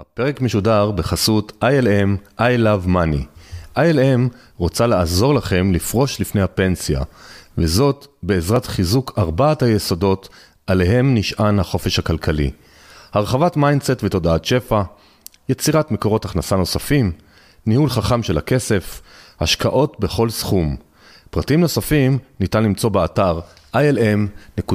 הפרק משודר בחסות ILM I Love Money. ILM רוצה לעזור לכם לפרוש לפני הפנסיה, וזאת בעזרת חיזוק ארבעת היסודות עליהם נשען החופש הכלכלי. הרחבת mindset ותודעת שפע, יצירת מקורות הכנסה נוספים, ניהול חכם של הכסף, השקעות בכל סכום. פרטים נוספים ניתן למצוא באתר ilm.co.il.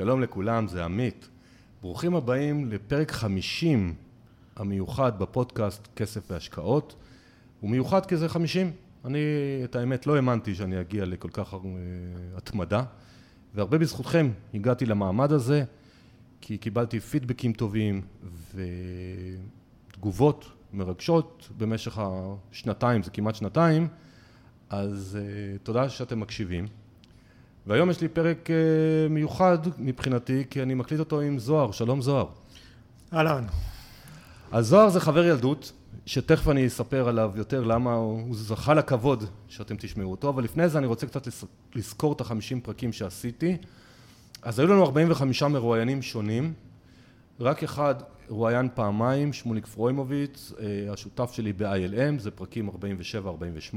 שלום לכולם, זה עמית. ברוכים הבאים לפרק 50 המיוחד בפודקאסט כסף והשקעות. הוא מיוחד כי זה 50. אני, את האמת, לא האמנתי שאני אגיע לכל כך uh, התמדה, והרבה בזכותכם הגעתי למעמד הזה, כי קיבלתי פידבקים טובים ותגובות מרגשות במשך השנתיים, זה כמעט שנתיים, אז uh, תודה שאתם מקשיבים. והיום יש לי פרק uh, מיוחד מבחינתי, כי אני מקליט אותו עם זוהר. שלום זוהר. אהלן. אז זוהר זה חבר ילדות, שתכף אני אספר עליו יותר למה הוא זכה לכבוד שאתם תשמעו אותו, אבל לפני זה אני רוצה קצת לזכור את החמישים פרקים שעשיתי. אז היו לנו 45 מרואיינים שונים, רק אחד רואיין פעמיים, שמוליק פרוימוביץ, אה, השותף שלי ב-ILM, זה פרקים 47-48.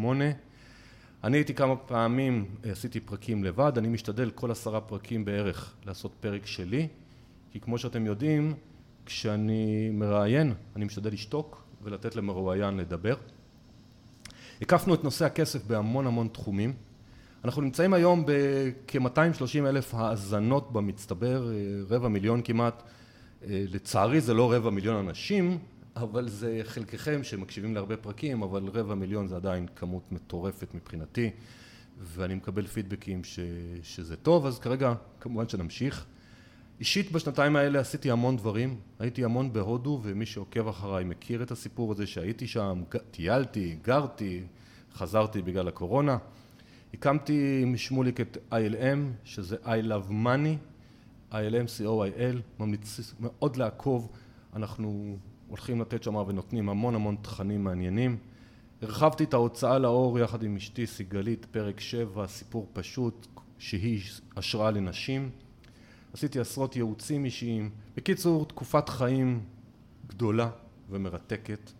אני הייתי כמה פעמים, עשיתי פרקים לבד, אני משתדל כל עשרה פרקים בערך לעשות פרק שלי, כי כמו שאתם יודעים, כשאני מראיין, אני משתדל לשתוק ולתת למרואיין לדבר. הקפנו את נושא הכסף בהמון המון תחומים. אנחנו נמצאים היום בכ-230 אלף האזנות במצטבר, רבע מיליון כמעט. לצערי זה לא רבע מיליון אנשים, אבל זה חלקכם שמקשיבים להרבה פרקים, אבל רבע מיליון זה עדיין כמות מטורפת מבחינתי, ואני מקבל פידבקים ש, שזה טוב, אז כרגע כמובן שנמשיך. אישית בשנתיים האלה עשיתי המון דברים, הייתי המון בהודו, ומי שעוקב אחריי מכיר את הסיפור הזה שהייתי שם, טיילתי, גרתי, חזרתי בגלל הקורונה. הקמתי עם שמוליק את ILM, שזה I Love Money, ILM co.il, ממליץ מאוד לעקוב, אנחנו הולכים לתת שם ונותנים המון המון תכנים מעניינים. הרחבתי את ההוצאה לאור יחד עם אשתי סיגלית, פרק 7, סיפור פשוט, שהיא השראה לנשים. עשיתי עשרות ייעוצים אישיים. בקיצור, תקופת חיים גדולה ומרתקת.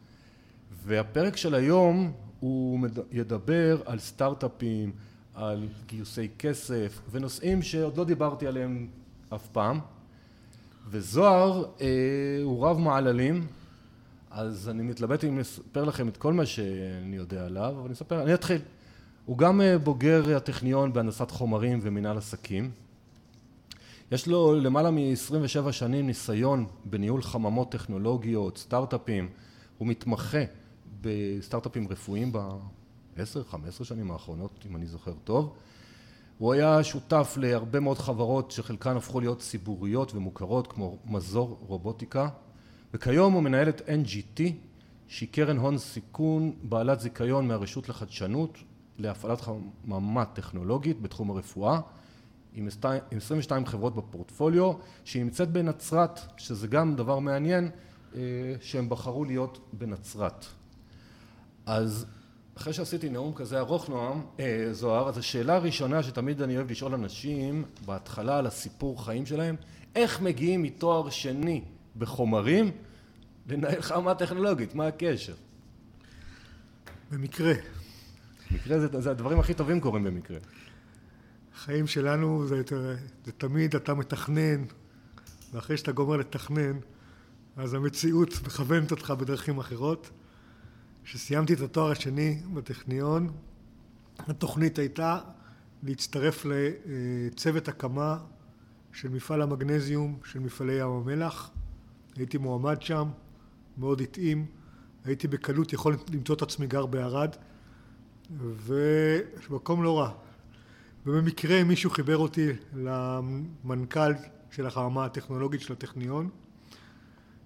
והפרק של היום הוא ידבר על סטארט-אפים, על גיוסי כסף ונושאים שעוד לא דיברתי עליהם אף פעם. וזוהר אה, הוא רב מעללים, אז אני מתלבט אם לספר לכם את כל מה שאני יודע עליו, אבל אני אספר, אני אתחיל. הוא גם אה, בוגר הטכניון בהנדסת חומרים ומנהל עסקים. יש לו למעלה מ-27 שנים ניסיון בניהול חממות טכנולוגיות, סטארט-אפים. הוא מתמחה בסטארט-אפים רפואיים ב-10-15 שנים האחרונות, אם אני זוכר טוב. הוא היה שותף להרבה מאוד חברות שחלקן הפכו להיות ציבוריות ומוכרות כמו מזור רובוטיקה וכיום הוא מנהל את NGT שהיא קרן הון סיכון בעלת זיכיון מהרשות לחדשנות להפעלת חממה טכנולוגית בתחום הרפואה עם 22 חברות בפורטפוליו שהיא נמצאת בנצרת שזה גם דבר מעניין אה, שהם בחרו להיות בנצרת. אז אחרי שעשיתי נאום כזה ארוך נועם, אה, זוהר, אז השאלה הראשונה שתמיד אני אוהב לשאול אנשים בהתחלה על הסיפור חיים שלהם, איך מגיעים מתואר שני בחומרים לנהל חמה טכנולוגית, מה הקשר? במקרה. במקרה זה, זה הדברים הכי טובים קורים במקרה. החיים שלנו זה, זה תמיד אתה מתכנן, ואחרי שאתה גומר לתכנן, אז המציאות מכוונת אותך בדרכים אחרות. כשסיימתי את התואר השני בטכניון, התוכנית הייתה להצטרף לצוות הקמה של מפעל המגנזיום של מפעלי ים המלח. הייתי מועמד שם, מאוד התאים, הייתי בקלות יכול למצוא את עצמי גר בערד, ומקום לא רע. ובמקרה מישהו חיבר אותי למנכ"ל של החממה הטכנולוגית של הטכניון.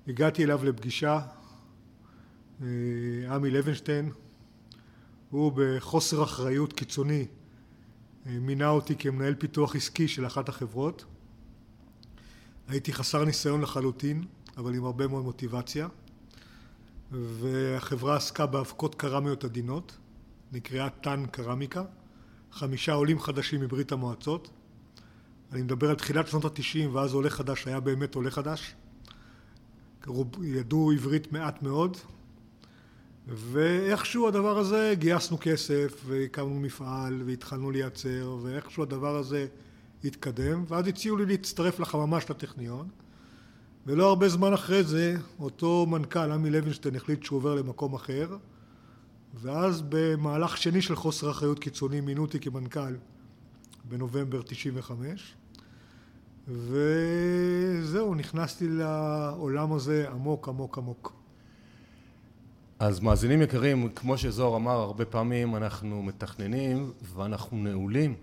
הגעתי אליו לפגישה, אה, עמי לוינשטיין, הוא בחוסר אחריות קיצוני אה, מינה אותי כמנהל פיתוח עסקי של אחת החברות. הייתי חסר ניסיון לחלוטין, אבל עם הרבה מאוד מוטיבציה. והחברה עסקה באבקות קרמיות עדינות, נקראה טאן קרמיקה, חמישה עולים חדשים מברית המועצות. אני מדבר על תחילת שנות התשעים ואז עולה חדש היה באמת עולה חדש. ידעו עברית מעט מאוד, ואיכשהו הדבר הזה גייסנו כסף והקמנו מפעל והתחלנו לייצר ואיכשהו הדבר הזה התקדם ואז הציעו לי להצטרף לחממה של הטכניון ולא הרבה זמן אחרי זה אותו מנכ"ל עמי לוינשטיין החליט שהוא עובר למקום אחר ואז במהלך שני של חוסר אחריות קיצוני מינו אותי כמנכ"ל בנובמבר 95 וזהו נכנסתי לעולם הזה עמוק עמוק עמוק אז מאזינים יקרים, כמו שזוהר אמר הרבה פעמים, אנחנו מתכננים ואנחנו נעולים.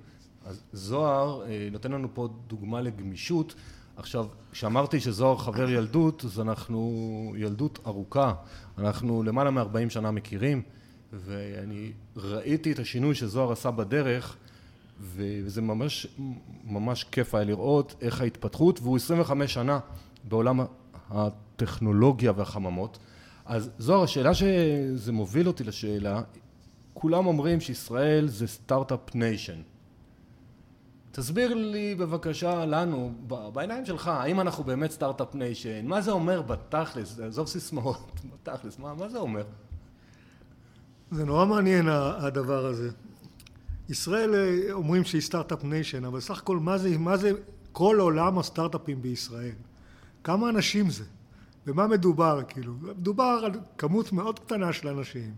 אז זוהר אה, נותן לנו פה דוגמה לגמישות. עכשיו, כשאמרתי שזוהר חבר ילדות, אז אנחנו ילדות ארוכה. אנחנו למעלה מ-40 שנה מכירים, ואני ראיתי את השינוי שזוהר עשה בדרך, וזה ממש, ממש כיף היה לראות איך ההתפתחות, והוא 25 שנה בעולם הטכנולוגיה והחממות. אז זוהר, השאלה שזה מוביל אותי לשאלה, כולם אומרים שישראל זה startup nation. תסביר לי בבקשה לנו, בעיניים שלך, האם אנחנו באמת startup nation? מה זה אומר בתכלס? עזוב סיסמאות, בתכלס, מה, מה זה אומר? זה נורא מעניין הדבר הזה. ישראל אה, אומרים שהיא start-up nation, אבל סך הכל מה זה, מה זה כל עולם הסטארט-אפים בישראל? כמה אנשים זה? במה מדובר כאילו? מדובר על כמות מאוד קטנה של אנשים,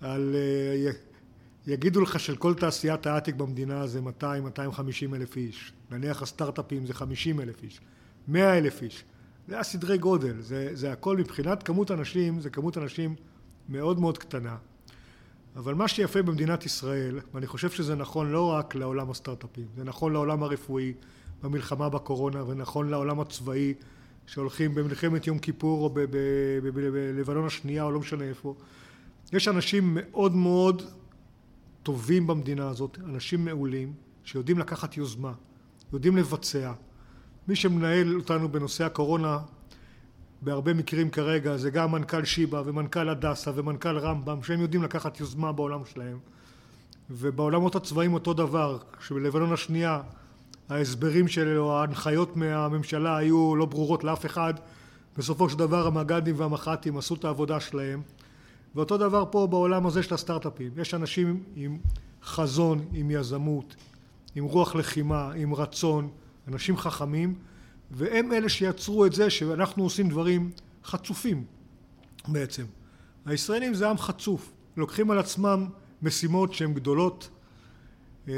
על אה, יגידו לך של כל תעשיית ההייטק במדינה זה 200-250 אלף איש, נניח הסטארט-אפים זה 50 אלף איש, 100 אלף איש, זה הסדרי גודל, זה, זה הכל מבחינת כמות אנשים, זה כמות אנשים מאוד מאוד קטנה. אבל מה שיפה במדינת ישראל, ואני חושב שזה נכון לא רק לעולם הסטארט-אפים, זה נכון לעולם הרפואי במלחמה בקורונה ונכון לעולם הצבאי שהולכים במלחמת יום כיפור או בלבנון השנייה או לא משנה איפה. יש אנשים מאוד מאוד טובים במדינה הזאת, אנשים מעולים, שיודעים לקחת יוזמה, יודעים לבצע. מי שמנהל אותנו בנושא הקורונה בהרבה מקרים כרגע זה גם מנכ"ל שיבא ומנכ"ל הדסה ומנכ"ל רמב"ם שהם יודעים לקחת יוזמה בעולם שלהם. ובעולמות הצבאיים אותו דבר שבלבנון השנייה ההסברים שלו, ההנחיות מהממשלה היו לא ברורות לאף אחד. בסופו של דבר המג"דים והמח"טים עשו את העבודה שלהם ואותו דבר פה בעולם הזה של הסטארט-אפים יש אנשים עם חזון, עם יזמות, עם רוח לחימה, עם רצון, אנשים חכמים והם אלה שיצרו את זה שאנחנו עושים דברים חצופים בעצם. הישראלים זה עם חצוף, לוקחים על עצמם משימות שהן גדולות אה,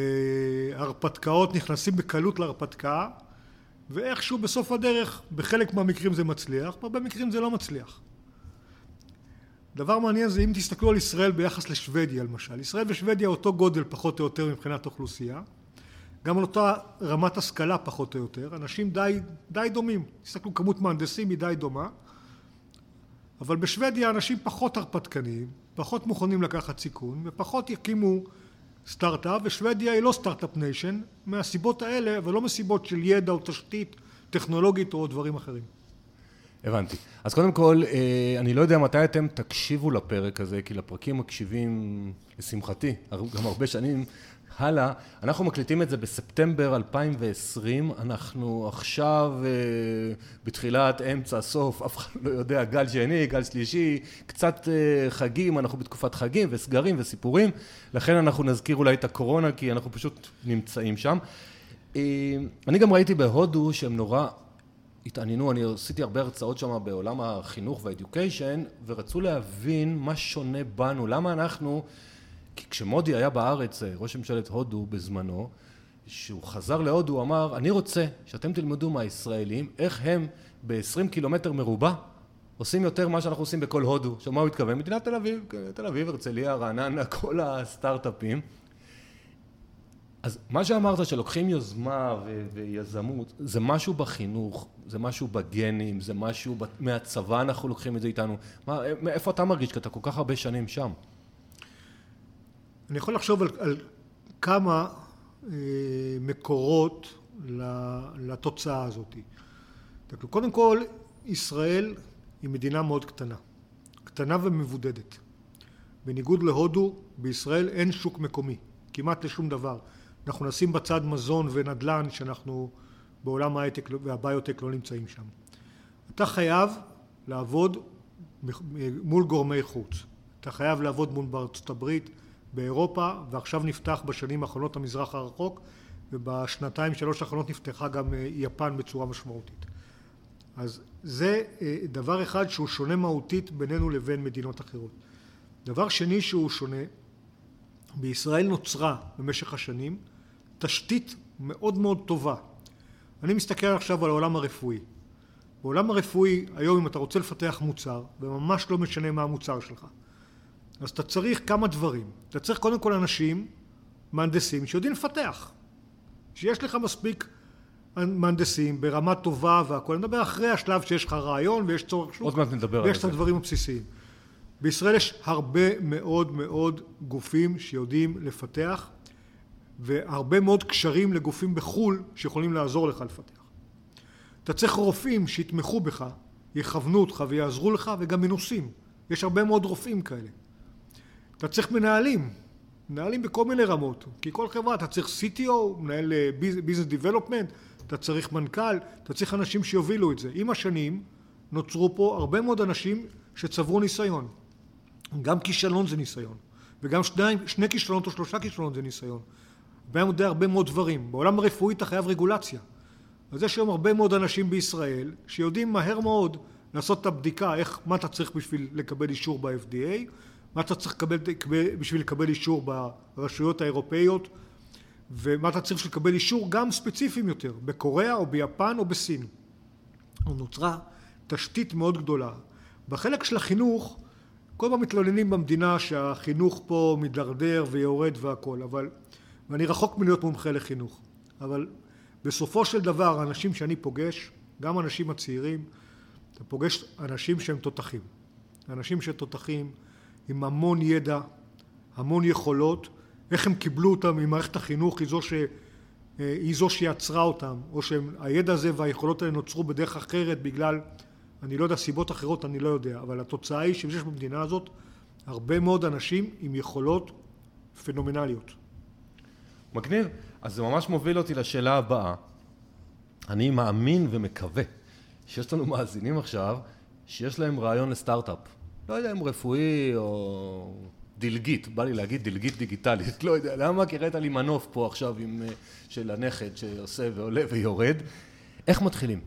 הרפתקאות נכנסים בקלות להרפתקה ואיכשהו בסוף הדרך בחלק מהמקרים זה מצליח, בהרבה מקרים זה לא מצליח. דבר מעניין זה אם תסתכלו על ישראל ביחס לשוודיה למשל, ישראל ושוודיה אותו גודל פחות או יותר מבחינת אוכלוסייה, גם על אותה רמת השכלה פחות או יותר, אנשים די, די דומים, תסתכלו כמות מהנדסים היא די דומה, אבל בשוודיה אנשים פחות הרפתקניים, פחות מוכנים לקחת סיכון ופחות יקימו סטארט-אפ, ושוודיה היא לא start-up nation, מהסיבות האלה, ולא מסיבות של ידע או תשתית טכנולוגית או דברים אחרים. הבנתי. אז קודם כל, אה, אני לא יודע מתי אתם תקשיבו לפרק הזה, כי לפרקים מקשיבים, לשמחתי, גם הרבה שנים, הלאה. אנחנו מקליטים את זה בספטמבר 2020, אנחנו עכשיו אה, בתחילת, אמצע, סוף, אף אחד לא יודע, גל שני, גל שלישי, קצת אה, חגים, אנחנו בתקופת חגים וסגרים וסיפורים, לכן אנחנו נזכיר אולי את הקורונה, כי אנחנו פשוט נמצאים שם. אני גם ראיתי בהודו שהם נורא התעניינו, אני עשיתי הרבה הרצאות שם בעולם החינוך והאדיוקיישן, ורצו להבין מה שונה בנו, למה אנחנו כי כשמודי היה בארץ, אה, ראש ממשלת הודו בזמנו, כשהוא חזר להודו, הוא אמר, אני רוצה שאתם תלמדו מהישראלים איך הם ב-20 קילומטר מרובע עושים יותר ממה שאנחנו עושים בכל הודו. עכשיו, מה הוא התכוון? מדינת תל אביב, תל אביב, הרצליה, רעננה, כל הסטארט-אפים. אז מה שאמרת שלוקחים יוזמה ו- ויזמות, זה משהו בחינוך, זה משהו בגנים, זה משהו מהצבא אנחנו לוקחים את זה איתנו. מה, איפה אתה מרגיש? כי אתה כל כך הרבה שנים שם. אני יכול לחשוב על, על כמה אה, מקורות לתוצאה הזאת. קודם כל, ישראל היא מדינה מאוד קטנה. קטנה ומבודדת. בניגוד להודו, בישראל אין שוק מקומי, כמעט לשום דבר. אנחנו נשים בצד מזון ונדל"ן שאנחנו בעולם ההייטק והביוטק לא נמצאים שם. אתה חייב לעבוד מול גורמי חוץ. אתה חייב לעבוד מול בארצות הברית, באירופה, ועכשיו נפתח בשנים האחרונות המזרח הרחוק, ובשנתיים שלוש האחרונות נפתחה גם אה, יפן בצורה משמעותית. אז זה אה, דבר אחד שהוא שונה מהותית בינינו לבין מדינות אחרות. דבר שני שהוא שונה, בישראל נוצרה במשך השנים תשתית מאוד מאוד טובה. אני מסתכל עכשיו על העולם הרפואי. בעולם הרפואי היום אם אתה רוצה לפתח מוצר, וממש לא משנה מה המוצר שלך, אז אתה צריך כמה דברים. אתה צריך קודם כל אנשים, מהנדסים, שיודעים לפתח. שיש לך מספיק מהנדסים ברמה טובה והכול. אני מדבר אחרי השלב שיש לך רעיון ויש צורך שוק. עוד מעט נדבר על זה. ויש את הדברים הבסיסיים. בישראל יש הרבה מאוד מאוד גופים שיודעים לפתח והרבה מאוד קשרים לגופים בחו"ל שיכולים לעזור לך לפתח. אתה צריך רופאים שיתמכו בך, יכוונו אותך ויעזרו לך וגם מנוסים. יש הרבה מאוד רופאים כאלה. אתה צריך מנהלים, מנהלים בכל מיני רמות, כי כל חברה אתה צריך CTO, מנהל ביזנס אה, דיבלופמנט, אתה צריך מנכ"ל, אתה צריך אנשים שיובילו את זה. עם השנים נוצרו פה הרבה מאוד אנשים שצברו ניסיון. גם כישלון זה ניסיון, וגם שני, שני כישלונות או שלושה כישלונות זה ניסיון. הרבה מאוד, הרבה מאוד דברים. בעולם הרפואי אתה חייב רגולציה. אז יש היום הרבה מאוד אנשים בישראל שיודעים מהר מאוד לעשות את הבדיקה איך, מה אתה צריך בשביל לקבל אישור ב-FDA, מה אתה צריך לקבל, בשביל לקבל אישור ברשויות האירופאיות ומה אתה צריך לקבל אישור גם ספציפיים יותר, בקוריאה או ביפן או בסין. נוצרה תשתית מאוד גדולה. בחלק של החינוך כל פעם מתלוננים במדינה שהחינוך פה מידרדר ויורד והכל, אבל, ואני רחוק מלהיות מומחה לחינוך, אבל בסופו של דבר האנשים שאני פוגש, גם האנשים הצעירים, אתה פוגש אנשים שהם תותחים. אנשים שתותחים עם המון ידע, המון יכולות, איך הם קיבלו אותם ממערכת החינוך היא זו, ש, היא זו שיצרה אותם, או שהידע הזה והיכולות האלה נוצרו בדרך אחרת בגלל אני לא יודע, סיבות אחרות אני לא יודע, אבל התוצאה היא שיש במדינה הזאת הרבה מאוד אנשים עם יכולות פנומנליות. מגניב. אז זה ממש מוביל אותי לשאלה הבאה. אני מאמין ומקווה שיש לנו מאזינים עכשיו שיש להם רעיון לסטארט-אפ. לא יודע אם רפואי או דלגית, בא לי להגיד דלגית דיגיטלית, לא יודע למה, כי ראית לי מנוף פה עכשיו עם, אה, של הנכד שעושה ועולה ויורד. איך מתחילים?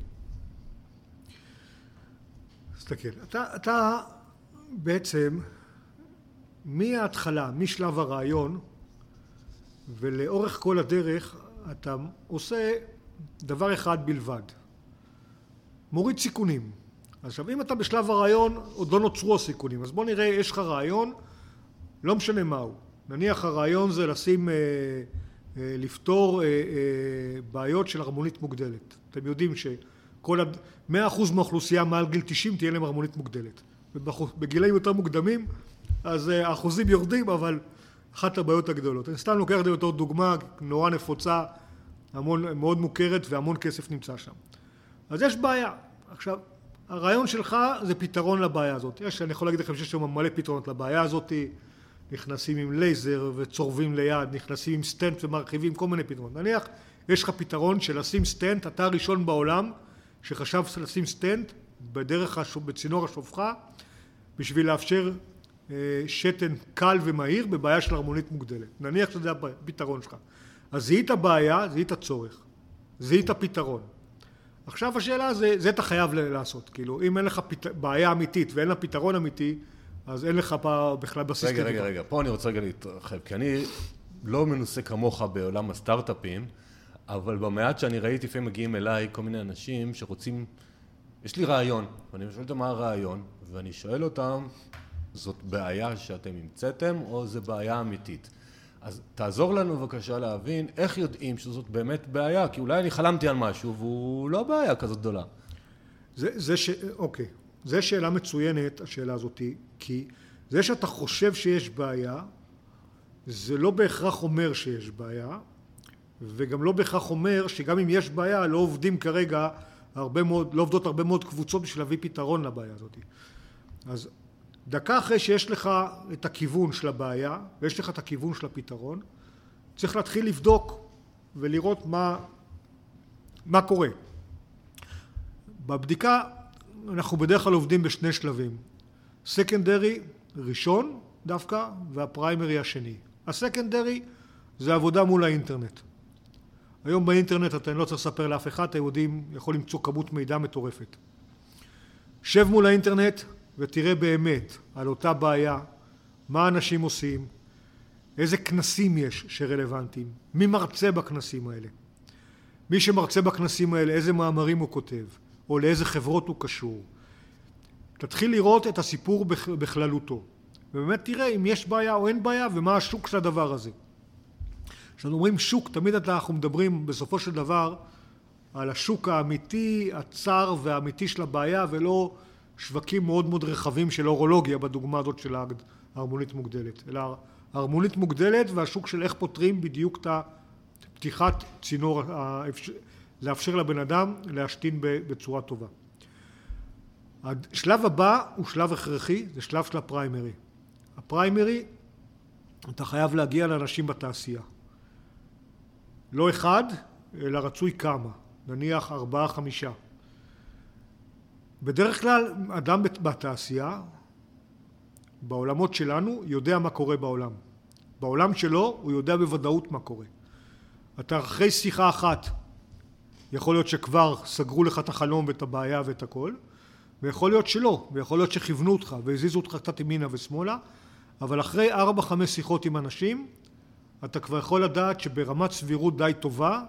תסתכל, אתה, אתה בעצם מההתחלה, משלב הרעיון ולאורך כל הדרך אתה עושה דבר אחד בלבד, מוריד סיכונים. עכשיו אם אתה בשלב הרעיון עוד לא נוצרו הסיכונים אז בוא נראה יש לך רעיון לא משנה מהו נניח הרעיון זה לשים אה, אה, לפתור אה, אה, בעיות של הרמונית מוגדלת. אתם יודעים ש... כל עד מאה אחוז מהאוכלוסייה מעל גיל תשעים תהיה להם הרמונית מוגדלת. ובגילאים יותר מוקדמים אז אה, האחוזים יורדים אבל אחת הבעיות הגדולות. אני סתם לוקח את זה בתור דוגמה נורא נפוצה המון מאוד מוכרת והמון כסף נמצא שם. אז יש בעיה. עכשיו הרעיון שלך זה פתרון לבעיה הזאת. יש אני יכול להגיד לכם שיש שם מלא פתרונות לבעיה הזאת. נכנסים עם לייזר וצורבים ליד נכנסים עם סטנט ומרחיבים כל מיני פתרונות. נניח יש לך פתרון של לשים סטנט אתה הראשון בעולם שחשב לשים סטנט בדרך, בצינור השופכה בשביל לאפשר שתן קל ומהיר בבעיה של ערמונית מוגדלת. נניח שזה הפתרון שלך. אז זיהית בעיה, זיהית צורך. זיהית פתרון. עכשיו השאלה זה, זה אתה חייב לעשות. כאילו, אם אין לך פת... בעיה אמיתית ואין לה פתרון אמיתי, אז אין לך בכלל בסיס רגע, רגע, רגע, פה אני רוצה רגע להתרחב, כי אני לא מנוסה כמוך בעולם הסטארט-אפים. אבל במעט שאני ראיתי, לפעמים מגיעים אליי כל מיני אנשים שרוצים, יש לי רעיון, ואני שואל אותם מה הרעיון, ואני שואל אותם, זאת בעיה שאתם המצאתם, או זו בעיה אמיתית? אז תעזור לנו בבקשה להבין איך יודעים שזאת באמת בעיה, כי אולי אני חלמתי על משהו והוא לא בעיה כזאת גדולה. זה, זה ש... אוקיי. זו שאלה מצוינת, השאלה הזאתי, כי זה שאתה חושב שיש בעיה, זה לא בהכרח אומר שיש בעיה, וגם לא בהכרח אומר שגם אם יש בעיה לא עובדים כרגע הרבה מאוד, לא עובדות הרבה מאוד קבוצות בשביל להביא פתרון לבעיה הזאת. אז דקה אחרי שיש לך את הכיוון של הבעיה ויש לך את הכיוון של הפתרון, צריך להתחיל לבדוק ולראות מה, מה קורה. בבדיקה אנחנו בדרך כלל עובדים בשני שלבים. סקנדרי ראשון דווקא והפריימרי השני. הסקנדרי זה עבודה מול האינטרנט. היום באינטרנט אתה לא צריך לספר לאף אחד, היהודים יכול למצוא כמות מידע מטורפת. שב מול האינטרנט ותראה באמת על אותה בעיה, מה אנשים עושים, איזה כנסים יש שרלוונטיים, מי מרצה בכנסים האלה, מי שמרצה בכנסים האלה, איזה מאמרים הוא כותב, או לאיזה חברות הוא קשור. תתחיל לראות את הסיפור בכללותו, ובאמת תראה אם יש בעיה או אין בעיה ומה השוק של הדבר הזה. כשאנחנו אומרים שוק, תמיד אנחנו מדברים בסופו של דבר על השוק האמיתי, הצר והאמיתי של הבעיה, ולא שווקים מאוד מאוד רחבים של אורולוגיה בדוגמה הזאת של ההרמונית מוגדלת, אלא הרמונית מוגדלת והשוק של איך פותרים בדיוק את פתיחת צינור, לאפשר לבן אדם להשתין בצורה טובה. השלב הבא הוא שלב הכרחי, זה שלב של הפריימרי. הפריימרי, אתה חייב להגיע לאנשים בתעשייה. לא אחד, אלא רצוי כמה, נניח ארבעה חמישה. בדרך כלל אדם בתעשייה, בעולמות שלנו, יודע מה קורה בעולם. בעולם שלו הוא יודע בוודאות מה קורה. אתה אחרי שיחה אחת, יכול להיות שכבר סגרו לך את החלום ואת הבעיה ואת הכל, ויכול להיות שלא, ויכול להיות שכיוונו אותך והזיזו אותך קצת ימינה ושמאלה, אבל אחרי ארבע חמש שיחות עם אנשים, אתה כבר יכול לדעת שברמת סבירות די טובה,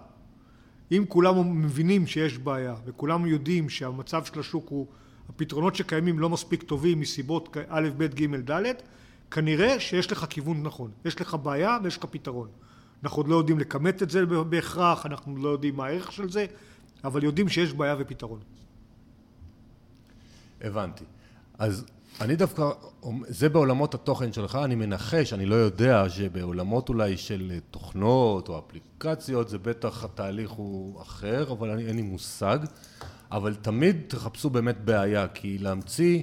אם כולם מבינים שיש בעיה וכולם יודעים שהמצב של השוק הוא, הפתרונות שקיימים לא מספיק טובים מסיבות א', ב', ג', ד', כנראה שיש לך כיוון נכון, יש לך בעיה ויש לך פתרון. אנחנו עוד לא יודעים לכמת את זה בהכרח, אנחנו לא יודעים מה הערך של זה, אבל יודעים שיש בעיה ופתרון. הבנתי. אז אני דווקא, זה בעולמות התוכן שלך, אני מנחש, אני לא יודע שבעולמות אולי של תוכנות או אפליקציות, זה בטח התהליך הוא אחר, אבל אני, אין לי מושג. אבל תמיד תחפשו באמת בעיה, כי להמציא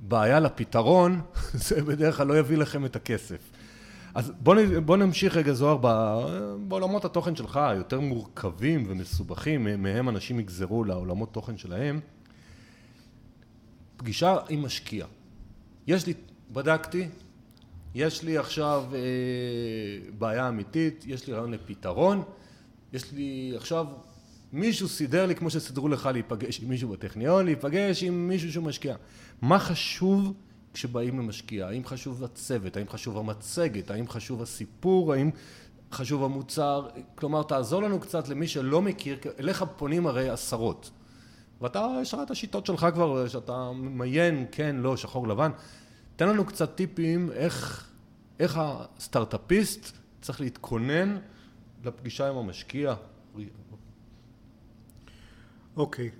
בעיה לפתרון, זה בדרך כלל לא יביא לכם את הכסף. אז בוא, בוא נמשיך רגע זוהר, בעולמות התוכן שלך, היותר מורכבים ומסובכים, מהם אנשים יגזרו לעולמות תוכן שלהם. פגישה עם משקיע. יש לי, בדקתי, יש לי עכשיו אה, בעיה אמיתית, יש לי רעיון לפתרון, יש לי עכשיו, מישהו סידר לי כמו שסידרו לך להיפגש עם מישהו בטכניון, להיפגש עם מישהו שהוא משקיע. מה חשוב כשבאים למשקיע? האם חשוב הצוות? האם חשוב המצגת? האם חשוב הסיפור? האם חשוב המוצר? כלומר, תעזור לנו קצת למי שלא מכיר, אליך פונים הרי עשרות. ואתה, יש לך את השיטות שלך כבר, שאתה מיין, כן, לא, שחור לבן. תן לנו קצת טיפים איך, איך הסטארט-אפיסט צריך להתכונן לפגישה עם המשקיע. אוקיי,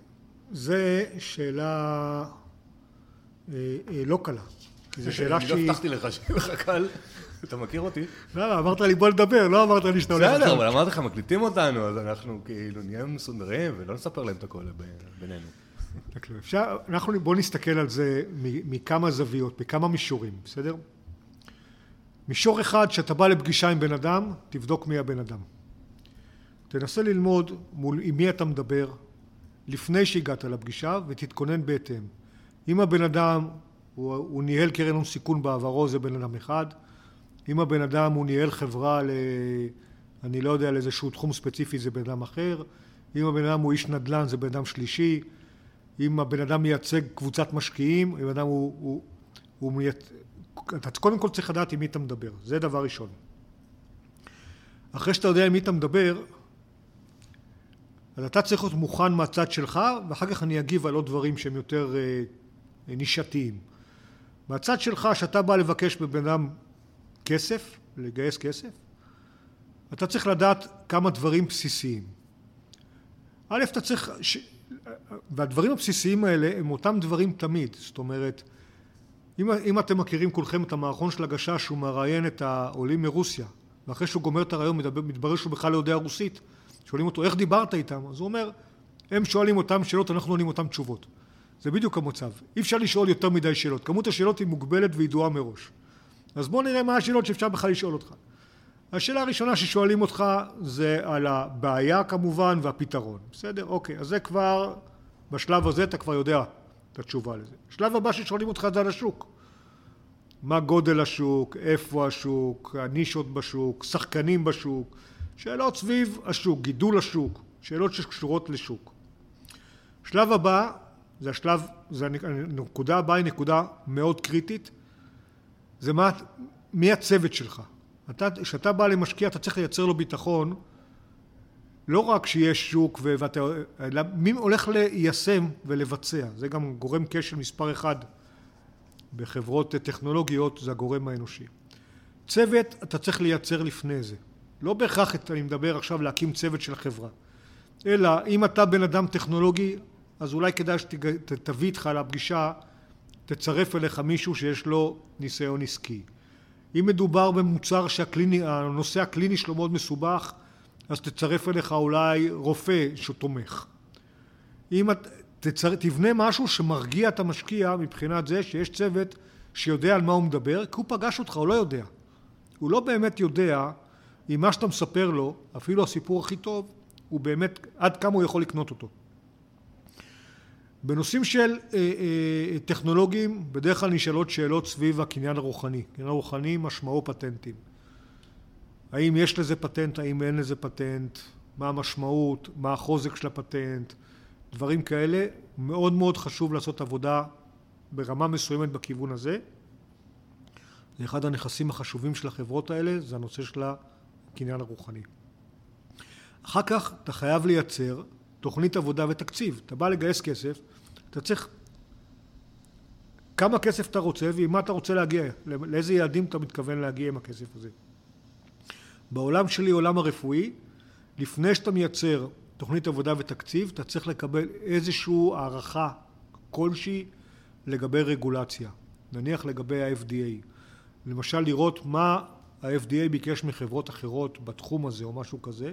זו שאלה אה, אה, לא קלה. זו שאלה שהיא... אני לא הבטחתי לך שיהיה לך קל. אתה מכיר אותי? לא, אמרת לי בוא נדבר, לא אמרת לי שאתה הולך... בסדר, אבל אמרתי לך, מקליטים אותנו, אז אנחנו כאילו נהיה מסודרים ולא נספר להם את הכל בינינו. אפשר, אנחנו בואו נסתכל על זה מכמה זוויות, מכמה מישורים, בסדר? מישור אחד, שאתה בא לפגישה עם בן אדם, תבדוק מי הבן אדם. תנסה ללמוד מול עם מי אתה מדבר לפני שהגעת לפגישה ותתכונן בהתאם. אם הבן אדם הוא, הוא ניהל קרן הון סיכון בעברו זה בן אדם אחד, אם הבן אדם הוא ניהל חברה ל... אני לא יודע לאיזשהו תחום ספציפי זה בן אדם אחר, אם הבן אדם הוא איש נדל"ן זה בן אדם שלישי, אם הבן אדם מייצג קבוצת משקיעים, אם אדם הוא, הוא, הוא מייצ... אתה קודם כל צריך לדעת עם מי אתה מדבר, זה דבר ראשון. אחרי שאתה יודע עם מי אתה מדבר, אז אתה צריך להיות מוכן מהצד שלך, ואחר כך אני אגיב על עוד דברים שהם יותר אה, נישתיים. מהצד שלך, שאתה בא לבקש בבן אדם כסף, לגייס כסף, אתה צריך לדעת כמה דברים בסיסיים. א', אתה צריך, ש... והדברים הבסיסיים האלה הם אותם דברים תמיד, זאת אומרת, אם, אם אתם מכירים כולכם את המערכון של הגשש שהוא מראיין את העולים מרוסיה, ואחרי שהוא גומר את הרעיון מתברר שהוא בכלל לא יודע רוסית, שואלים אותו איך דיברת איתם, אז הוא אומר, הם שואלים אותם שאלות, אנחנו עונים אותם תשובות. זה בדיוק המצב. אי אפשר לשאול יותר מדי שאלות. כמות השאלות היא מוגבלת וידועה מראש. אז בוא נראה מה השאלות שאפשר בכלל לשאול אותך. השאלה הראשונה ששואלים אותך זה על הבעיה כמובן והפתרון. בסדר? אוקיי. אז זה כבר, בשלב הזה אתה כבר יודע את התשובה לזה. השלב הבא ששואלים אותך זה על השוק. מה גודל השוק, איפה השוק, הנישות בשוק, שחקנים בשוק, שאלות סביב השוק, גידול השוק, שאלות שקשורות לשוק. שלב הבא, זה השלב, זה הנקודה הבאה היא נקודה מאוד קריטית, זה מה, מי הצוות שלך. כשאתה בא למשקיע אתה צריך לייצר לו ביטחון לא רק שיש שוק ואתה, אלא מי הולך ליישם ולבצע, זה גם גורם כשל מספר אחד בחברות טכנולוגיות, זה הגורם האנושי. צוות אתה צריך לייצר לפני זה, לא בהכרח אני מדבר עכשיו להקים צוות של החברה, אלא אם אתה בן אדם טכנולוגי אז אולי כדאי שתביא איתך לפגישה, תצרף אליך מישהו שיש לו ניסיון עסקי. אם מדובר במוצר שהנושא הקליני שלו מאוד מסובך, אז תצרף אליך אולי רופא שתומך. אם את, תצר, תבנה משהו שמרגיע את המשקיע מבחינת זה שיש צוות שיודע על מה הוא מדבר, כי הוא פגש אותך, הוא לא יודע. הוא לא באמת יודע אם מה שאתה מספר לו, אפילו הסיפור הכי טוב, הוא באמת, עד כמה הוא יכול לקנות אותו. בנושאים של אה, אה, טכנולוגיים בדרך כלל נשאלות שאלות סביב הקניין הרוחני. קניין הרוחני משמעו פטנטים. האם יש לזה פטנט, האם אין לזה פטנט, מה המשמעות, מה החוזק של הפטנט, דברים כאלה. מאוד מאוד חשוב לעשות עבודה ברמה מסוימת בכיוון הזה. זה אחד הנכסים החשובים של החברות האלה, זה הנושא של הקניין הרוחני. אחר כך אתה חייב לייצר תוכנית עבודה ותקציב. אתה בא לגייס כסף, אתה צריך כמה כסף אתה רוצה ועם מה אתה רוצה להגיע, לאיזה יעדים אתה מתכוון להגיע עם הכסף הזה. בעולם שלי, עולם הרפואי, לפני שאתה מייצר תוכנית עבודה ותקציב, אתה צריך לקבל איזושהי הערכה כלשהי לגבי רגולציה, נניח לגבי ה-FDA. למשל לראות מה ה-FDA ביקש מחברות אחרות בתחום הזה או משהו כזה,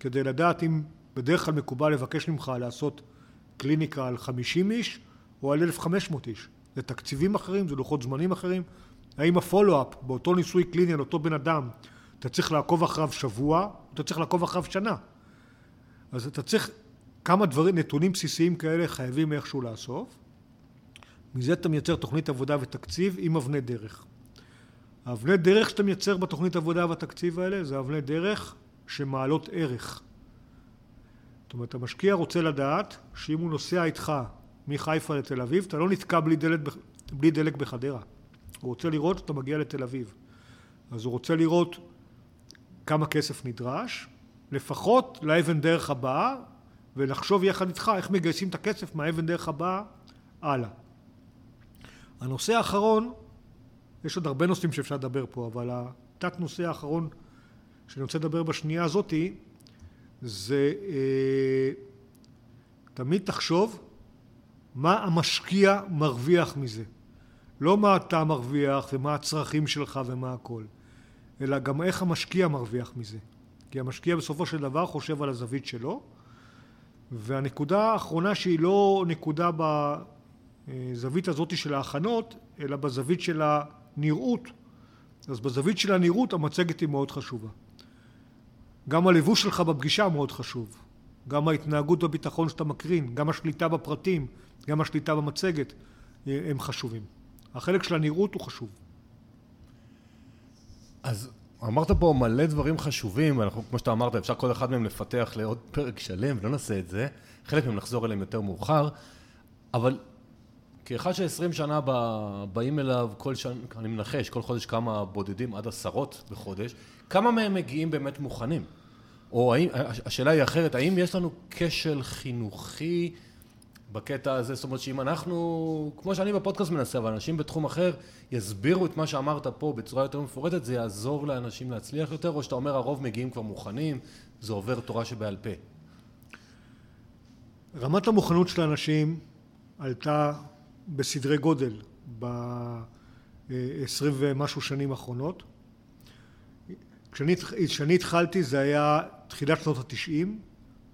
כדי לדעת אם בדרך כלל מקובל לבקש ממך לעשות קליניקה על 50 איש או על 1,500 איש. זה תקציבים אחרים, זה לוחות זמנים אחרים. האם הפולו-אפ באותו ניסוי קליני על אותו בן אדם, אתה צריך לעקוב אחריו שבוע, אתה צריך לעקוב אחריו שנה. אז אתה צריך כמה דברים, נתונים בסיסיים כאלה חייבים איכשהו לאסוף. מזה אתה מייצר תוכנית עבודה ותקציב עם אבני דרך. האבני דרך שאתה מייצר בתוכנית עבודה והתקציב האלה זה אבני דרך שמעלות ערך. זאת אומרת המשקיע רוצה לדעת שאם הוא נוסע איתך מחיפה לתל אביב אתה לא נתקע בלי דלק, בלי דלק בחדרה הוא רוצה לראות שאתה מגיע לתל אביב אז הוא רוצה לראות כמה כסף נדרש לפחות לאבן דרך הבאה ולחשוב יחד איתך איך מגייסים את הכסף מהאבן דרך הבאה הלאה. הנושא האחרון, יש עוד הרבה נושאים שאפשר לדבר פה, אבל התת נושא האחרון שאני רוצה לדבר בשנייה הזאתי זה אה, תמיד תחשוב מה המשקיע מרוויח מזה. לא מה אתה מרוויח ומה הצרכים שלך ומה הכל, אלא גם איך המשקיע מרוויח מזה. כי המשקיע בסופו של דבר חושב על הזווית שלו, והנקודה האחרונה שהיא לא נקודה בזווית הזאת של ההכנות, אלא בזווית של הנראות. אז בזווית של הנראות המצגת היא מאוד חשובה. גם הלבוש שלך בפגישה מאוד חשוב, גם ההתנהגות והביטחון שאתה מקרין, גם השליטה בפרטים, גם השליטה במצגת הם חשובים. החלק של הנראות הוא חשוב. אז אמרת פה מלא דברים חשובים, אנחנו, כמו שאתה אמרת, אפשר כל אחד מהם לפתח לעוד פרק שלם, ולא נעשה את זה, חלק מהם נחזור אליהם יותר מאוחר, אבל כאחד שעשרים שנה באים אליו כל שנה, אני מנחש, כל חודש כמה בודדים עד עשרות בחודש, כמה מהם מגיעים באמת מוכנים? או האם, השאלה היא אחרת, האם יש לנו כשל חינוכי בקטע הזה? זאת אומרת שאם אנחנו, כמו שאני בפודקאסט מנסה, אבל אנשים בתחום אחר יסבירו את מה שאמרת פה בצורה יותר מפורטת, זה יעזור לאנשים להצליח יותר, או שאתה אומר הרוב מגיעים כבר מוכנים, זה עובר תורה שבעל פה? רמת המוכנות של האנשים עלתה בסדרי גודל ב-20 ומשהו שנים האחרונות. כשאני, התחלתי זה היה תחילת שנות התשעים,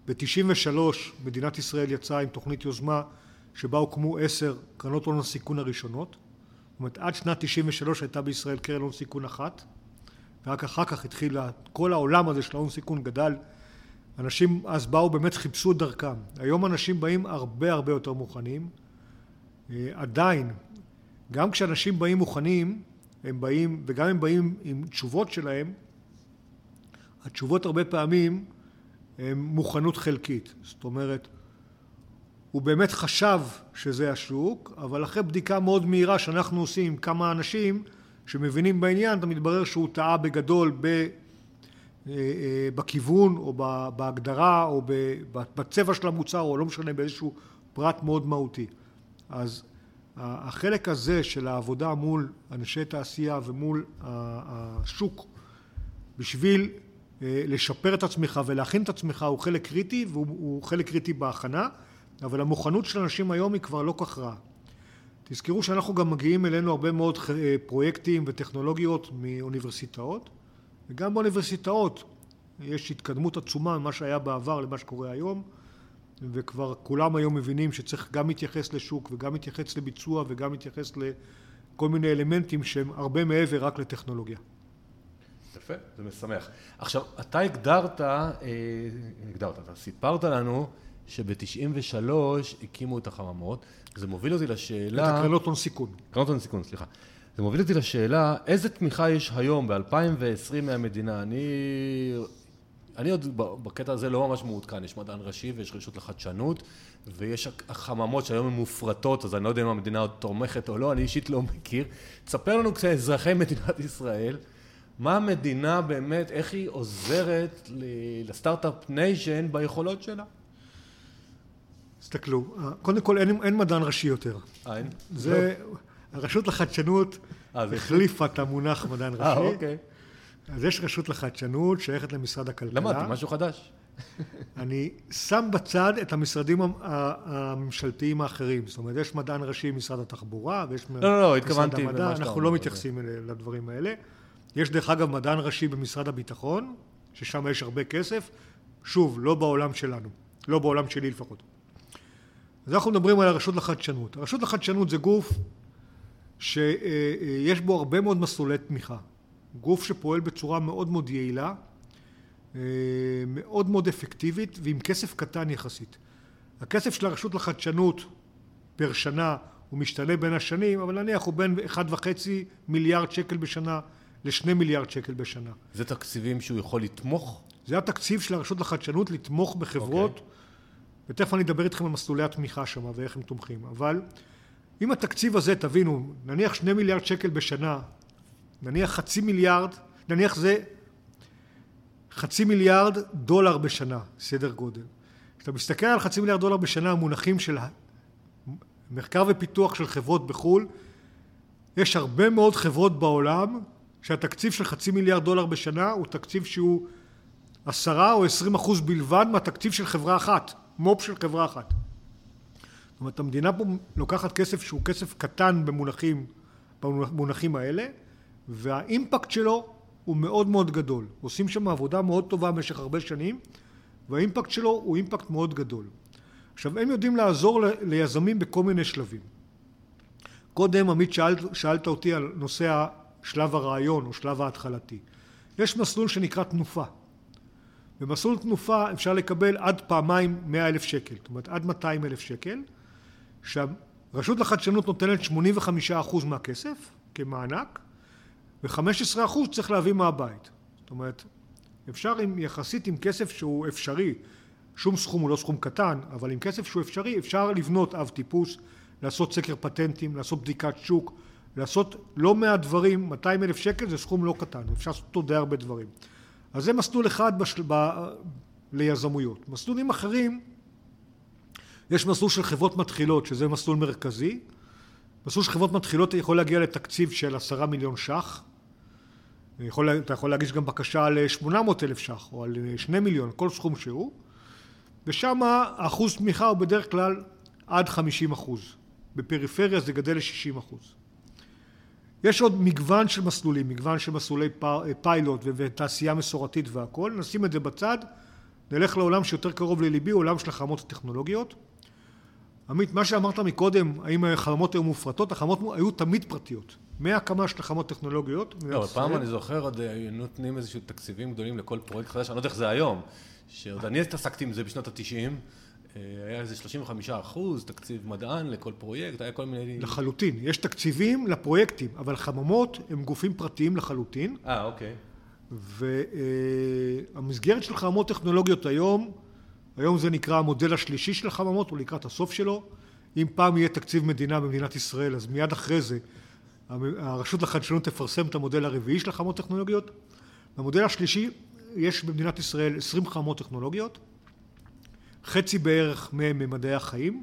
ב-93 מדינת ישראל יצאה עם תוכנית יוזמה שבה הוקמו עשר קרנות הון הסיכון הראשונות. זאת אומרת, עד שנת 93 הייתה בישראל קרן הון סיכון אחת, ורק אחר כך התחיל כל העולם הזה של ההון סיכון גדל. אנשים אז באו, באמת חיפשו את דרכם. היום אנשים באים הרבה הרבה יותר מוכנים. אה, עדיין, גם כשאנשים באים מוכנים, הם באים, וגם הם באים עם תשובות שלהם, התשובות הרבה פעמים הן מוכנות חלקית. זאת אומרת, הוא באמת חשב שזה השוק, אבל אחרי בדיקה מאוד מהירה שאנחנו עושים עם כמה אנשים שמבינים בעניין, אתה מתברר שהוא טעה בגדול ב, אה, אה, בכיוון או בהגדרה או בצבע של המוצר או לא משנה באיזשהו פרט מאוד מהותי. אז החלק הזה של העבודה מול אנשי תעשייה ומול השוק בשביל לשפר את עצמך ולהכין את עצמך הוא חלק קריטי והוא חלק קריטי בהכנה אבל המוכנות של אנשים היום היא כבר לא כך רעה. תזכרו שאנחנו גם מגיעים אלינו הרבה מאוד אה, פרויקטים וטכנולוגיות מאוניברסיטאות וגם באוניברסיטאות יש התקדמות עצומה ממה שהיה בעבר למה שקורה היום וכבר כולם היום מבינים שצריך גם להתייחס לשוק וגם להתייחס לביצוע וגם להתייחס לכל מיני אלמנטים שהם הרבה מעבר רק לטכנולוגיה. יפה, זה משמח. עכשיו, אתה הגדרת, אה, הגדרת, אתה סיפרת לנו שב-93 הקימו את החממות, זה מוביל אותי לשאלה... את הקרנות הון סיכון. קרנות הון סיכון, סליחה. זה מוביל אותי לשאלה, איזה תמיכה יש היום ב-2020 מהמדינה? אני אני עוד בקטע הזה לא ממש מעודכן, יש מדען ראשי ויש רשות לחדשנות ויש החממות שהיום הן מופרטות, אז אני לא יודע אם המדינה עוד תומכת או לא, אני אישית לא מכיר. תספר לנו קצת אזרחי מדינת ישראל, מה המדינה באמת, איך היא עוזרת לסטארט-אפ ניישן ביכולות שלה? תסתכלו, קודם כל אין, אין מדען ראשי יותר. אה, אין? זה, לא. הרשות לחדשנות אה, החליפה את המונח מדען ראשי. אה, אוקיי. אז יש רשות לחדשנות, שייכת למשרד הכלכלה. למדתי, משהו חדש. אני שם בצד את המשרדים הממשלתיים האחרים. זאת אומרת, יש מדען ראשי במשרד התחבורה, ויש לא, לא, לא, התכוונתי שאתה אומר. אנחנו לא מתייחסים לדברים האלה. יש דרך אגב מדען ראשי במשרד הביטחון, ששם יש הרבה כסף. שוב, לא בעולם שלנו. לא בעולם שלי לפחות. אז אנחנו מדברים על הרשות לחדשנות. הרשות לחדשנות זה גוף שיש בו הרבה מאוד מסלולי תמיכה. גוף שפועל בצורה מאוד מאוד יעילה, מאוד מאוד אפקטיבית ועם כסף קטן יחסית. הכסף של הרשות לחדשנות פר שנה הוא משתנה בין השנים, אבל נניח הוא בין 1.5 מיליארד שקל בשנה ל-2 מיליארד שקל בשנה. זה תקציבים שהוא יכול לתמוך? זה התקציב של הרשות לחדשנות לתמוך בחברות, okay. אוקיי. ותכף אני אדבר איתכם על מסלולי התמיכה שם ואיך הם תומכים, אבל אם התקציב הזה, תבינו, נניח 2 מיליארד שקל בשנה נניח חצי מיליארד, נניח זה חצי מיליארד דולר בשנה, סדר גודל. כשאתה מסתכל על חצי מיליארד דולר בשנה, המונחים של מחקר ופיתוח של חברות בחו"ל, יש הרבה מאוד חברות בעולם שהתקציב של חצי מיליארד דולר בשנה הוא תקציב שהוא עשרה או עשרים אחוז בלבד מהתקציב של חברה אחת, מו"פ של חברה אחת. זאת אומרת המדינה פה לוקחת כסף שהוא כסף קטן במונחים, במונחים האלה והאימפקט שלו הוא מאוד מאוד גדול. עושים שם עבודה מאוד טובה במשך הרבה שנים והאימפקט שלו הוא אימפקט מאוד גדול. עכשיו הם יודעים לעזור ליזמים בכל מיני שלבים. קודם עמית שאלת, שאלת אותי על נושא שלב הרעיון או שלב ההתחלתי. יש מסלול שנקרא תנופה. במסלול תנופה אפשר לקבל עד פעמיים מאה אלף שקל, זאת אומרת עד מאתיים אלף שקל, שהרשות לחדשנות נותנת שמונים וחמישה אחוז מהכסף כמענק ו-15% צריך להביא מהבית. זאת אומרת, אפשר עם, יחסית עם כסף שהוא אפשרי, שום סכום הוא לא סכום קטן, אבל עם כסף שהוא אפשרי אפשר לבנות אב טיפוס, לעשות סקר פטנטים, לעשות בדיקת שוק, לעשות לא מעט דברים, 200 אלף שקל זה סכום לא קטן, אפשר לעשות אותו די הרבה דברים. אז זה מסלול אחד בשל... ב... ליזמויות. מסלולים אחרים, יש מסלול של חברות מתחילות, שזה מסלול מרכזי. מסלול של חברות מתחילות יכול להגיע לתקציב של עשרה מיליון ש"ח, יכול, אתה יכול להגיש גם בקשה ל-800 אלף ש"ח או על 2 מיליון, כל סכום שהוא, ושם האחוז תמיכה הוא בדרך כלל עד 50 אחוז. בפריפריה זה גדל ל-60 אחוז. יש עוד מגוון של מסלולים, מגוון של מסלולי פיילוט ותעשייה מסורתית והכול, נשים את זה בצד, נלך לעולם שיותר קרוב לליבי, עולם של החרמות הטכנולוגיות. עמית, מה שאמרת מקודם, האם החממות היו מופרטות, החממות היו תמיד פרטיות. מהקמה של החממות טכנולוגיות. לא, פעם אני זוכר עוד היו נותנים איזשהו תקציבים גדולים לכל פרויקט חדש, אני לא יודע איך זה היום, שעוד אני התעסקתי עם זה בשנות התשעים, היה איזה 35 אחוז תקציב מדען לכל פרויקט, היה כל מיני... לחלוטין, יש תקציבים לפרויקטים, אבל חממות הם גופים פרטיים לחלוטין. אה, אוקיי. והמסגרת של חממות טכנולוגיות היום, היום זה נקרא המודל השלישי של החממות, הוא לקראת הסוף שלו. אם פעם יהיה תקציב מדינה במדינת ישראל, אז מיד אחרי זה הרשות לחדשנות תפרסם את המודל הרביעי של החממות טכנולוגיות. במודל השלישי יש במדינת ישראל 20 חממות טכנולוגיות, חצי בערך מהם ממדעי החיים.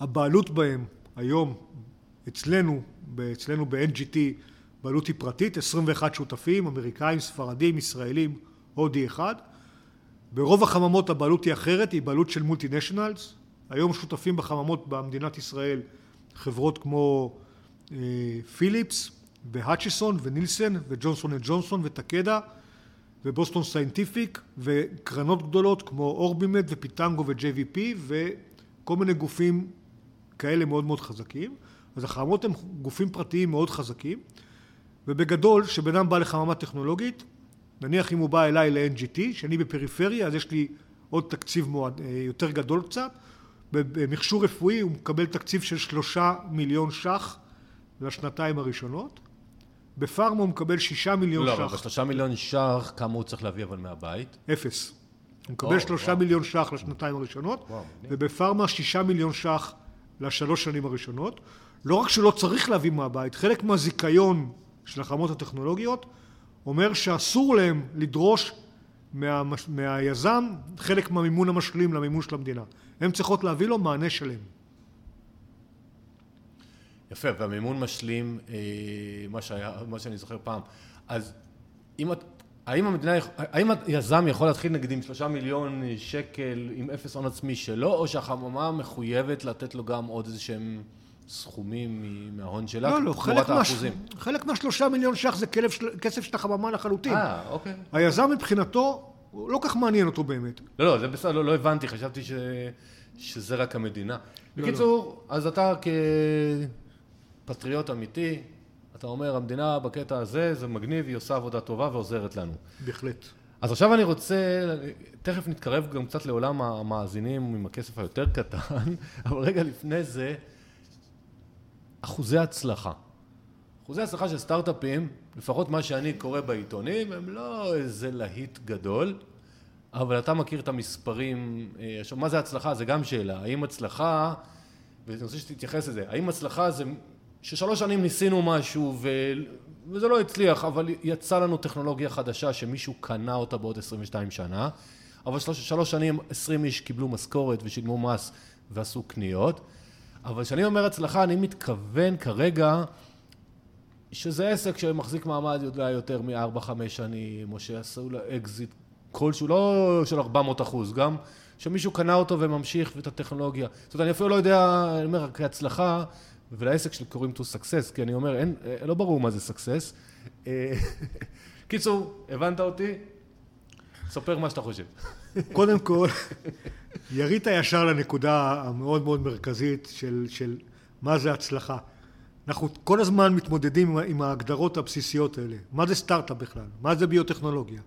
הבעלות בהם היום אצלנו, אצלנו ב-NGT בעלות היא פרטית, 21 שותפים, אמריקאים, ספרדים, ישראלים, הודי אחד. ברוב החממות הבעלות היא אחרת, היא בעלות של מולטינשיונלס. היום שותפים בחממות במדינת ישראל חברות כמו פיליפס והאצ'יסון ונילסן וג'ונסון אנד ג'ונסון ובוסטון סיינטיפיק וקרנות גדולות כמו אורבימט ופיטנגו ו-JVP וכל מיני גופים כאלה מאוד מאוד חזקים. אז החממות הן גופים פרטיים מאוד חזקים. ובגדול כשבן אדם בא לחממה טכנולוגית נניח אם הוא בא אליי ל-NGT שאני בפריפריה אז יש לי עוד תקציב מועד, אה, יותר גדול קצת. במכשור רפואי הוא מקבל תקציב של שלושה מיליון ש"ח לשנתיים הראשונות בפארמה הוא מקבל שישה מיליון לא, ש"ח. לא, אבל בשלושה מיליון ש"ח כמה הוא צריך להביא אבל מהבית? אפס. הוא מקבל שלושה מיליון ש"ח לשנתיים הראשונות, וואו, ובפארמה שישה מיליון ש"ח לשלוש שנים הראשונות. לא רק שלא צריך להביא מהבית, חלק מהזיכיון של החממות הטכנולוגיות אומר שאסור להם לדרוש מה, מהיזם חלק מהמימון המשלים למימון של המדינה. הן צריכות להביא לו מענה שלם. יפה, והמימון משלים, אה, מה, שהיה, מה שאני זוכר פעם. אז אם את, האם המדינה, האם היזם יכול להתחיל נגיד עם שלושה מיליון שקל עם אפס הון עצמי שלו, או שהחממה מחויבת לתת לו גם עוד איזה שהם סכומים מההון שלה, לא, לא, חלק, מה, חלק מהשלושה מיליון ש"ח זה כלב, כסף של החממה לחלוטין. אה, אוקיי. היזם מבחינתו, לא כך מעניין אותו באמת. לא, לא, זה בסדר, לא, לא הבנתי, חשבתי ש, שזה רק המדינה. לא, בקיצור, לא. אז אתה כפטריוט אמיתי, אתה אומר, המדינה בקטע הזה, זה מגניב, היא עושה עבודה טובה ועוזרת לנו. בהחלט. אז עכשיו אני רוצה, תכף נתקרב גם קצת לעולם המאזינים עם הכסף היותר קטן, אבל רגע לפני זה, אחוזי הצלחה. אחוזי הצלחה של סטארט-אפים, לפחות מה שאני קורא בעיתונים, הם לא איזה להיט גדול, אבל אתה מכיר את המספרים, אה, עכשיו מה זה הצלחה? זה גם שאלה, האם הצלחה, ואני רוצה שתתייחס לזה, האם הצלחה זה ששלוש שנים ניסינו משהו ו... וזה לא הצליח, אבל יצא לנו טכנולוגיה חדשה שמישהו קנה אותה בעוד 22 שנה, אבל שלוש, שלוש שנים 20 איש קיבלו משכורת ושילמו מס ועשו קניות, אבל כשאני אומר הצלחה אני מתכוון כרגע שזה עסק שמחזיק מעמד יודע יותר מ-4-5 שנים, או שעשו לו אקזיט כלשהו, לא של 400 אחוז, גם שמישהו קנה אותו וממשיך את הטכנולוגיה. זאת אומרת, אני אפילו לא יודע, אני אומר, כהצלחה, ולעסק שלי קוראים to success, כי אני אומר, אין, לא ברור מה זה success. אה, קיצור, הבנת אותי? ספר מה שאתה חושב. קודם כל, ירית ישר לנקודה המאוד מאוד מרכזית של, של מה זה הצלחה. אנחנו כל הזמן מתמודדים עם, עם ההגדרות הבסיסיות האלה. מה זה סטארט-אפ בכלל? מה זה ביוטכנולוגיה?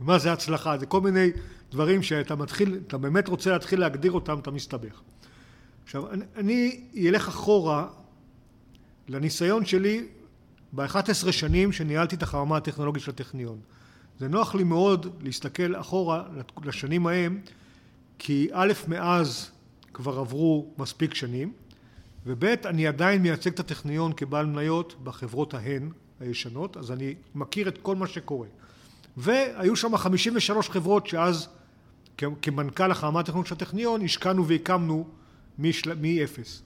ומה זה הצלחה? זה כל מיני דברים שאתה מתחיל, אתה באמת רוצה להתחיל להגדיר אותם, אתה מסתבך. עכשיו, אני, אני אלך אחורה לניסיון שלי ב-11 שנים שניהלתי את החממה הטכנולוגית של הטכניון. זה נוח לי מאוד להסתכל אחורה לשנים ההם, כי א', מאז כבר עברו מספיק שנים, וב', אני עדיין מייצג את הטכניון כבעל מניות בחברות ההן הישנות, אז אני מכיר את כל מה שקורה. והיו שם 53 חברות שאז כמנכ"ל החממה הטכנולוגית של הטכניון השקענו והקמנו מאפס.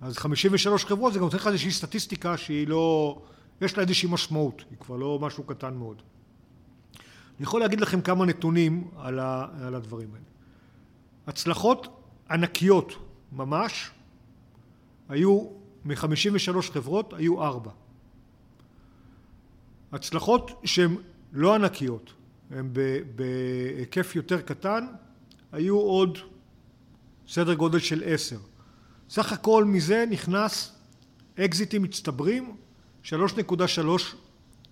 אז 53 חברות זה גם נותן לך איזושהי סטטיסטיקה שהיא לא, יש לה איזושהי משמעות, היא כבר לא משהו קטן מאוד. אני יכול להגיד לכם כמה נתונים על, ה, על הדברים האלה. הצלחות ענקיות ממש, היו מ-53 חברות, היו ארבע. הצלחות שהן לא ענקיות, הן בהיקף יותר קטן, היו עוד סדר גודל של עשר. סך הכל מזה נכנס אקזיטים מצטברים 3.3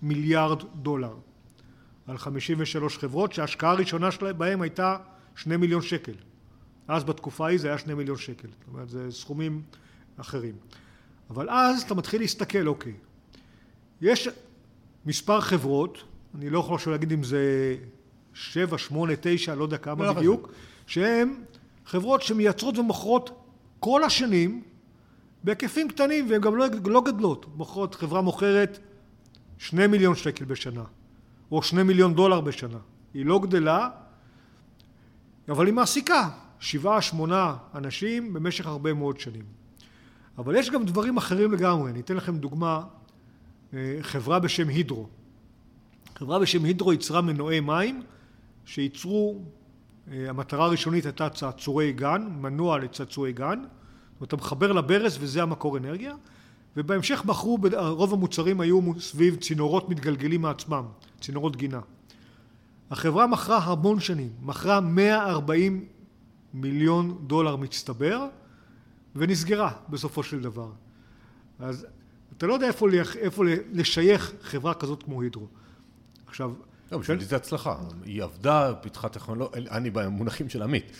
מיליארד דולר על 53 חברות שההשקעה הראשונה בהם הייתה 2 מיליון שקל. אז בתקופה ההיא זה היה 2 מיליון שקל. זאת אומרת, זה סכומים אחרים. אבל אז אתה מתחיל להסתכל, אוקיי, יש מספר חברות, אני לא יכול עכשיו להגיד אם זה שבע, שמונה, תשע, לא יודע כמה לא בדיוק, שהן חברות שמייצרות ומוכרות כל השנים בהיקפים קטנים והן גם לא, לא גדלות. מוכרות, חברה מוכרת שני מיליון שקל בשנה או שני מיליון דולר בשנה. היא לא גדלה, אבל היא מעסיקה שבעה, שמונה אנשים במשך הרבה מאוד שנים. אבל יש גם דברים אחרים לגמרי. אני אתן לכם דוגמה, אה, חברה בשם הידרו. חברה בשם הידרו ייצרה מנועי מים שייצרו, המטרה הראשונית הייתה צעצועי גן, מנוע לצעצועי גן, זאת אומרת אתה מחבר לברז וזה המקור אנרגיה, ובהמשך בחרו, רוב המוצרים היו סביב צינורות מתגלגלים מעצמם, צינורות גינה. החברה מכרה המון שנים, מכרה 140 מיליון דולר מצטבר ונסגרה בסופו של דבר. אז אתה לא יודע איפה, איפה לשייך חברה כזאת כמו הידרו. עכשיו... לא, בשבילי זה הצלחה. היא עבדה, פיתחה טכנולוגיה, אני במונחים של עמית.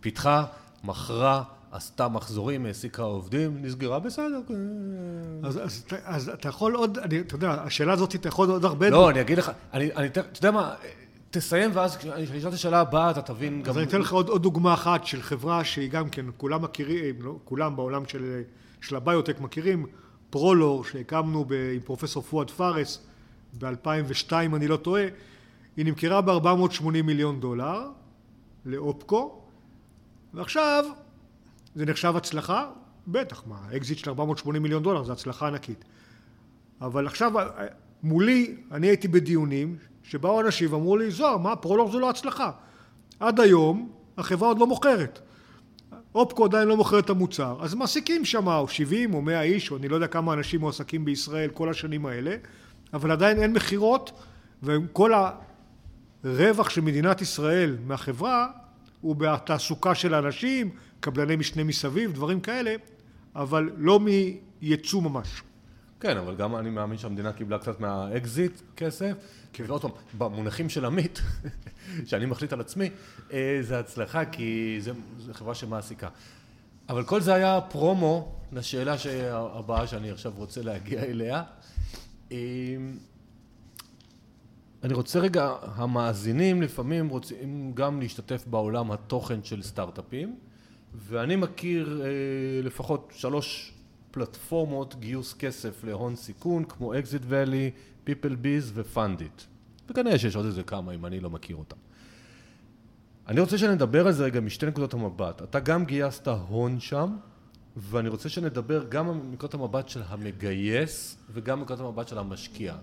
פיתחה, מכרה, עשתה מחזורים, העסיקה עובדים, נסגרה בסדר. אז, אז, אז אתה יכול עוד, אני, אתה יודע, השאלה הזאת, אתה יכול עוד הרבה... לא, אני אגיד לך, אני, אני, אתה יודע מה, תסיים ואז כשאני אשאל את השאלה הבאה, אתה תבין גם... אז אני אתן לך עוד, עוד דוגמה אחת של חברה שהיא גם כן, כולם מכירים, לא, כולם בעולם של, של הביוטק מכירים, פרולור, שהקמנו ב, עם פרופסור פואד פארס ב-2002, אני לא טועה, היא נמכרה ב-480 מיליון דולר לאופקו, ועכשיו זה נחשב הצלחה? בטח, מה, אקזיט של 480 מיליון דולר זה הצלחה ענקית. אבל עכשיו מולי, אני הייתי בדיונים שבאו אנשים ואמרו לי, זוהר, מה, פרולור זה לא הצלחה. עד היום החברה עוד לא מוכרת. אופקו עדיין לא מוכר את המוצר, אז מעסיקים שם או 70 או 100 איש, או אני לא יודע כמה אנשים מועסקים בישראל כל השנים האלה, אבל עדיין אין מכירות, וכל הרווח של מדינת ישראל מהחברה הוא בתעסוקה של האנשים, קבלני משנה מסביב, דברים כאלה, אבל לא מייצוא ממש. כן, אבל גם אני מאמין שהמדינה קיבלה קצת מהאקזיט כסף. כן. ועוד פעם, במונחים של עמית, שאני מחליט על עצמי, אה, זה הצלחה, כי זו חברה שמעסיקה. אבל כל זה היה פרומו לשאלה הבאה שאני עכשיו רוצה להגיע אליה. אני רוצה רגע, המאזינים לפעמים רוצים גם להשתתף בעולם התוכן של סטארט-אפים, ואני מכיר אה, לפחות שלוש פלטפורמות גיוס כסף להון סיכון, כמו Exit Valley, פיפל ביז ופאנדיט. וכנראה שיש עוד איזה כמה אם אני לא מכיר אותם. אני רוצה שנדבר על זה רגע משתי נקודות המבט. אתה גם גייסת הון שם, ואני רוצה שנדבר גם מנקודת המבט של המגייס וגם מנקודת המבט של המשקיע.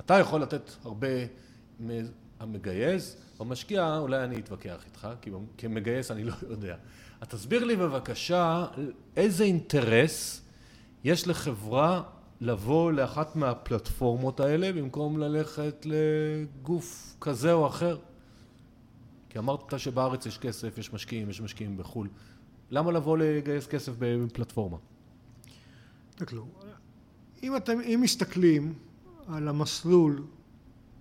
אתה יכול לתת הרבה מהמגייס, במשקיע אולי אני אתווכח איתך, כי כמגייס אני לא יודע. אז תסביר לי בבקשה איזה אינטרס יש לחברה לבוא לאחת מהפלטפורמות האלה במקום ללכת לגוף כזה או אחר. כי אמרת שבארץ יש כסף, יש משקיעים, יש משקיעים בחו"ל. למה לבוא לגייס כסף בפלטפורמה? תסתכלו, אם אתם, אם מסתכלים על המסלול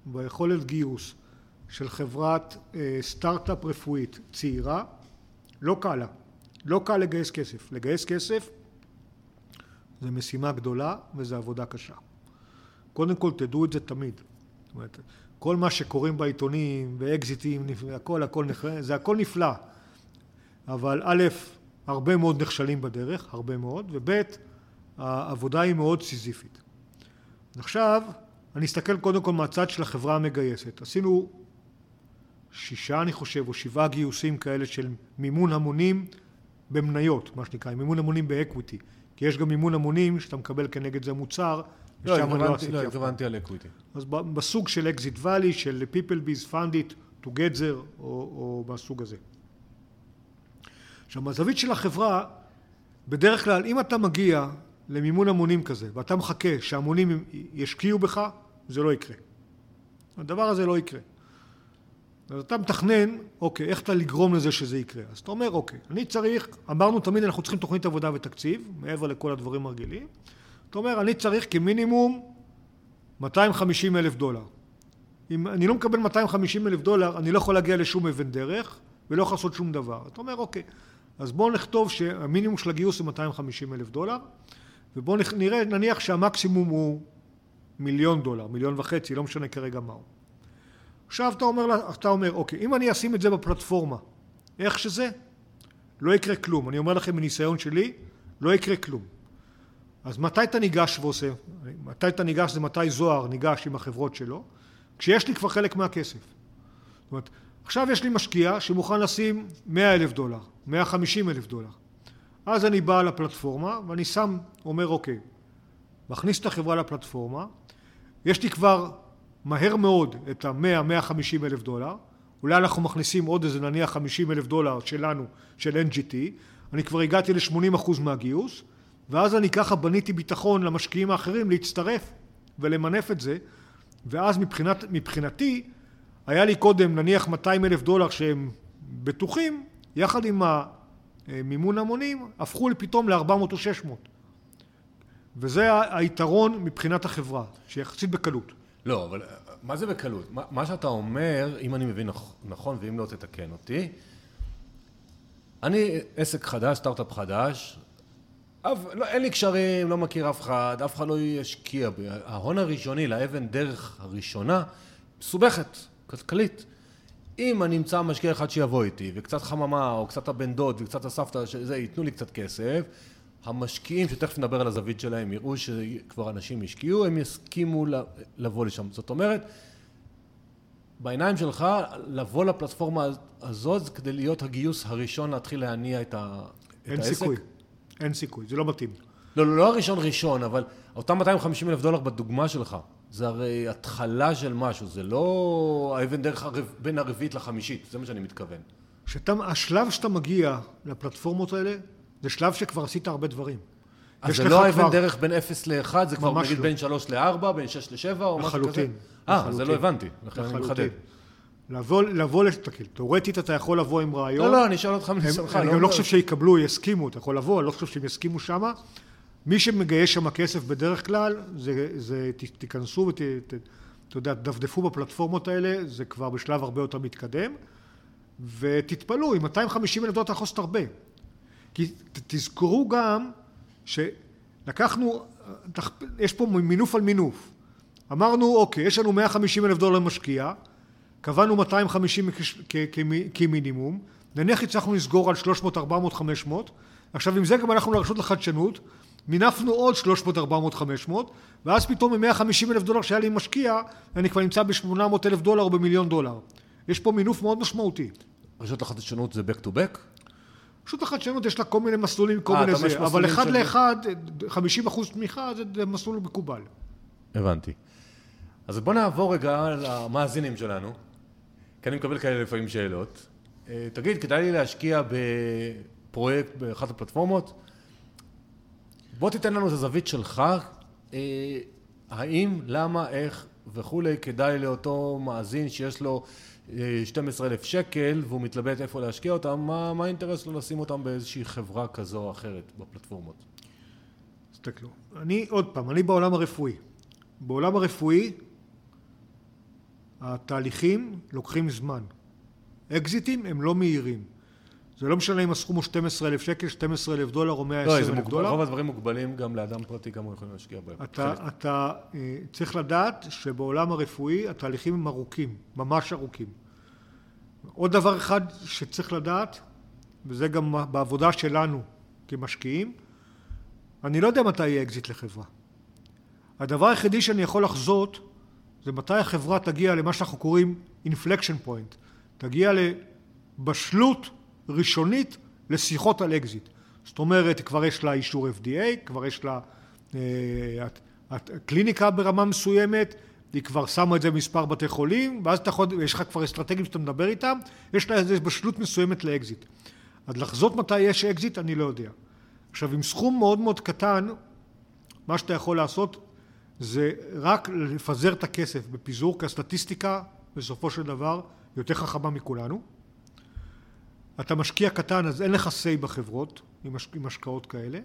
ביכולת גיוס של חברת אה, סטארט-אפ רפואית צעירה, לא קל לה. לא קל לגייס כסף. לגייס כסף זה משימה גדולה וזה עבודה קשה. קודם כל תדעו את זה תמיד. זאת אומרת, כל מה שקוראים בעיתונים ואקזיטים, הכל הכל נפלא, זה הכל נפלא. אבל א', הרבה מאוד נכשלים בדרך, הרבה מאוד, וב', העבודה היא מאוד סיזיפית. עכשיו, אני אסתכל קודם כל מהצד של החברה המגייסת. עשינו שישה אני חושב או שבעה גיוסים כאלה של מימון המונים במניות מה שנקרא מימון המונים ב equity. כי יש גם מימון המונים שאתה מקבל כנגד זה מוצר לא, התכוונתי לא, התכוונתי על equity. אז בסוג של Exit Valley של PeopleBiz, Fundit, Together או, או בסוג הזה. עכשיו מהזווית של החברה בדרך כלל אם אתה מגיע למימון המונים כזה ואתה מחכה שהמונים ישקיעו בך זה לא יקרה הדבר הזה לא יקרה אז אתה מתכנן, אוקיי, איך אתה לגרום לזה שזה יקרה. אז אתה אומר, אוקיי, אני צריך, אמרנו תמיד אנחנו צריכים תוכנית עבודה ותקציב, מעבר לכל הדברים הרגילים. אתה אומר, אני צריך כמינימום 250 אלף דולר. אם אני לא מקבל 250 אלף דולר, אני לא יכול להגיע לשום אבן דרך, ולא יכול לעשות שום דבר. אתה אומר, אוקיי, אז בואו נכתוב שהמינימום של הגיוס הוא 250 אלף דולר, ובואו נראה, נניח שהמקסימום הוא מיליון דולר, מיליון וחצי, לא משנה כרגע מהו. עכשיו אתה אומר, אתה אומר, אוקיי, אם אני אשים את זה בפלטפורמה, איך שזה, לא יקרה כלום. אני אומר לכם מניסיון שלי, לא יקרה כלום. אז מתי אתה ניגש ועושה? מתי אתה ניגש זה מתי זוהר ניגש עם החברות שלו? כשיש לי כבר חלק מהכסף. זאת אומרת, עכשיו יש לי משקיע שמוכן לשים 100 אלף דולר, 150 אלף דולר. אז אני בא לפלטפורמה ואני שם, אומר אוקיי, מכניס את החברה לפלטפורמה, יש לי כבר מהר מאוד את ה-100-150 אלף דולר, אולי אנחנו מכניסים עוד איזה נניח 50 אלף דולר שלנו, של NGT, אני כבר הגעתי ל-80 אחוז מהגיוס, ואז אני ככה בניתי ביטחון למשקיעים האחרים להצטרף ולמנף את זה, ואז מבחינת, מבחינתי היה לי קודם נניח 200 אלף דולר שהם בטוחים, יחד עם המימון המונים, הפכו פתאום ל-400 או 600. וזה היתרון מבחינת החברה, שיחסית בקלות. לא, אבל מה זה בקלות? מה, מה שאתה אומר, אם אני מבין נכון, ואם לא תתקן אותי, אני עסק חדש, סטארט-אפ חדש, אף, לא, אין לי קשרים, לא מכיר אף אחד, אף אחד לא ישקיע בי. ההון הראשוני לאבן דרך הראשונה מסובכת, כלכלית. אם אני אמצא משקיע אחד שיבוא איתי, וקצת חממה, או קצת הבן דוד, וקצת הסבתא, שזה, ייתנו לי קצת כסף, המשקיעים, שתכף נדבר על הזווית שלהם, יראו שכבר אנשים השקיעו, הם יסכימו לבוא לשם. זאת אומרת, בעיניים שלך, לבוא לפלטפורמה הזאת כדי להיות הגיוס הראשון להתחיל להניע את, ה... את העסק? אין סיכוי. אין סיכוי, זה לא מתאים. לא, לא, לא הראשון ראשון, אבל אותם 250 אלף דולר בדוגמה שלך, זה הרי התחלה של משהו, זה לא האבן דרך הרב... בין הרביעית לחמישית, זה מה שאני מתכוון. שאתה, השלב שאתה מגיע לפלטפורמות האלה, זה שלב שכבר עשית הרבה דברים. אז זה לא האבן כבר... דרך בין 0 ל-1, זה כבר נגיד לא. בין 3 ל-4, בין 6 ל-7 או משהו כזה? אה, זה לא הבנתי, לכן אני מחדד. לבוא, לבוא, תסתכל, תאורטית אתה יכול לבוא עם רעיון. לא, לא, אני אשאל אותך מניסיונך. אני לא גם לא חושב שיקבלו, יסכימו, אתה יכול לבוא, אני לא חושב שהם יסכימו שמה. מי שמגייס שם כסף בדרך כלל, זה, זה תיכנסו ות... אתה יודע, תדפדפו בפלטפורמות האלה, זה כבר בשלב הרבה יותר מתקדם, ותתפלאו, עם 250 אלף דולר אתה יכול לעשות הרבה. כי תזכרו גם שלקחנו, יש פה מינוף על מינוף. אמרנו, אוקיי, יש לנו 150 אלף דולר משקיע, קבענו 250 כמינימום, נניח הצלחנו לסגור על 300, 400, 500, עכשיו עם זה גם הלכנו לרשות לחדשנות, מינפנו עוד 300, 400, 500, ואז פתאום מ-150 אלף דולר שהיה לי משקיע, אני כבר נמצא ב-800 אלף דולר או במיליון דולר. יש פה מינוף מאוד משמעותי. רשות לחדשנות זה back to back? רשות החדשנות יש לה כל מיני מסלולים, כל 아, אה, מיני זה, אבל אחד לאחד, 50 אחוז תמיכה זה מסלול מקובל. הבנתי. אז בוא נעבור רגע למאזינים שלנו. כי אני מקבל כאלה לפעמים שאלות. אה, תגיד, כדאי לי להשקיע בפרויקט באחת הפלטפורמות? בוא תיתן לנו את הזווית שלך, אה, האם, למה, איך וכולי, כדאי לאותו מאזין שיש לו 12 אה, שקל והוא מתלבט איפה להשקיע אותם, מה, מה האינטרס שלו לשים אותם באיזושהי חברה כזו או אחרת בפלטפורמות? תסתכלו, אני עוד פעם, אני בעולם הרפואי. בעולם הרפואי התהליכים לוקחים זמן. אקזיטים הם לא מהירים. זה לא משנה אם הסכום הוא 12 אלף שקל, 12 אלף דולר או 120 אלף דולר. רוב הדברים מוגבלים גם לאדם פרטי כמה הוא יכול להשקיע בהם. אתה, אתה אה, צריך לדעת שבעולם הרפואי התהליכים הם ארוכים, ממש ארוכים. עוד דבר אחד שצריך לדעת, וזה גם בעבודה שלנו כמשקיעים, אני לא יודע מתי יהיה אקזיט לחברה. הדבר היחידי שאני יכול לחזות זה מתי החברה תגיע למה שאנחנו קוראים inflection point, תגיע לבשלות ראשונית לשיחות על אקזיט. זאת אומרת, כבר יש לה אישור FDA, כבר יש לה אה, קליניקה ברמה מסוימת, היא כבר שמה את זה במספר בתי חולים, ואז אתה יכול, יש לך כבר אסטרטגים שאתה מדבר איתם, יש לה איזו בשלות מסוימת לאקזיט. אז לחזות מתי יש אקזיט, אני לא יודע. עכשיו, עם סכום מאוד מאוד קטן, מה שאתה יכול לעשות זה רק לפזר את הכסף בפיזור, כי הסטטיסטיקה בסופו של דבר יותר חכמה מכולנו. אתה משקיע קטן, אז אין לך say בחברות עם, הש... עם השקעות כאלה,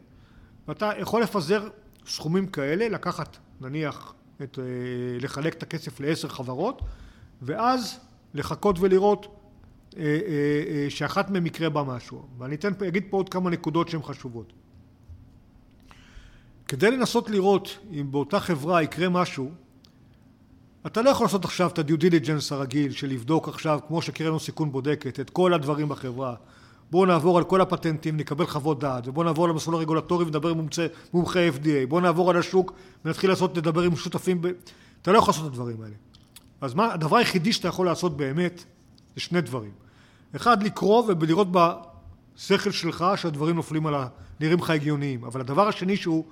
ואתה יכול לפזר סכומים כאלה, לקחת נניח, את, אה, לחלק את הכסף לעשר חברות, ואז לחכות ולראות אה, אה, שאחת מהן יקרה בה משהו. ואני אתן, אגיד פה עוד כמה נקודות שהן חשובות. כדי לנסות לראות אם באותה חברה יקרה משהו, אתה לא יכול לעשות עכשיו את הדיו דיליג'נס הרגיל של לבדוק עכשיו, כמו שקרן סיכון בודקת, את כל הדברים בחברה. בואו נעבור על כל הפטנטים, נקבל חוות דעת, ובואו נעבור על המסלול הרגולטורי ונדבר עם מומחי FDA, בואו נעבור על השוק ונתחיל לעשות, לדבר עם שותפים, ב... אתה לא יכול לעשות את הדברים האלה. אז מה, הדבר היחידי שאתה יכול לעשות באמת, זה שני דברים. אחד, לקרוא ולראות בשכל שלך שהדברים נופלים על ה... נראים לך הגיוניים. אבל הדבר השני שהוא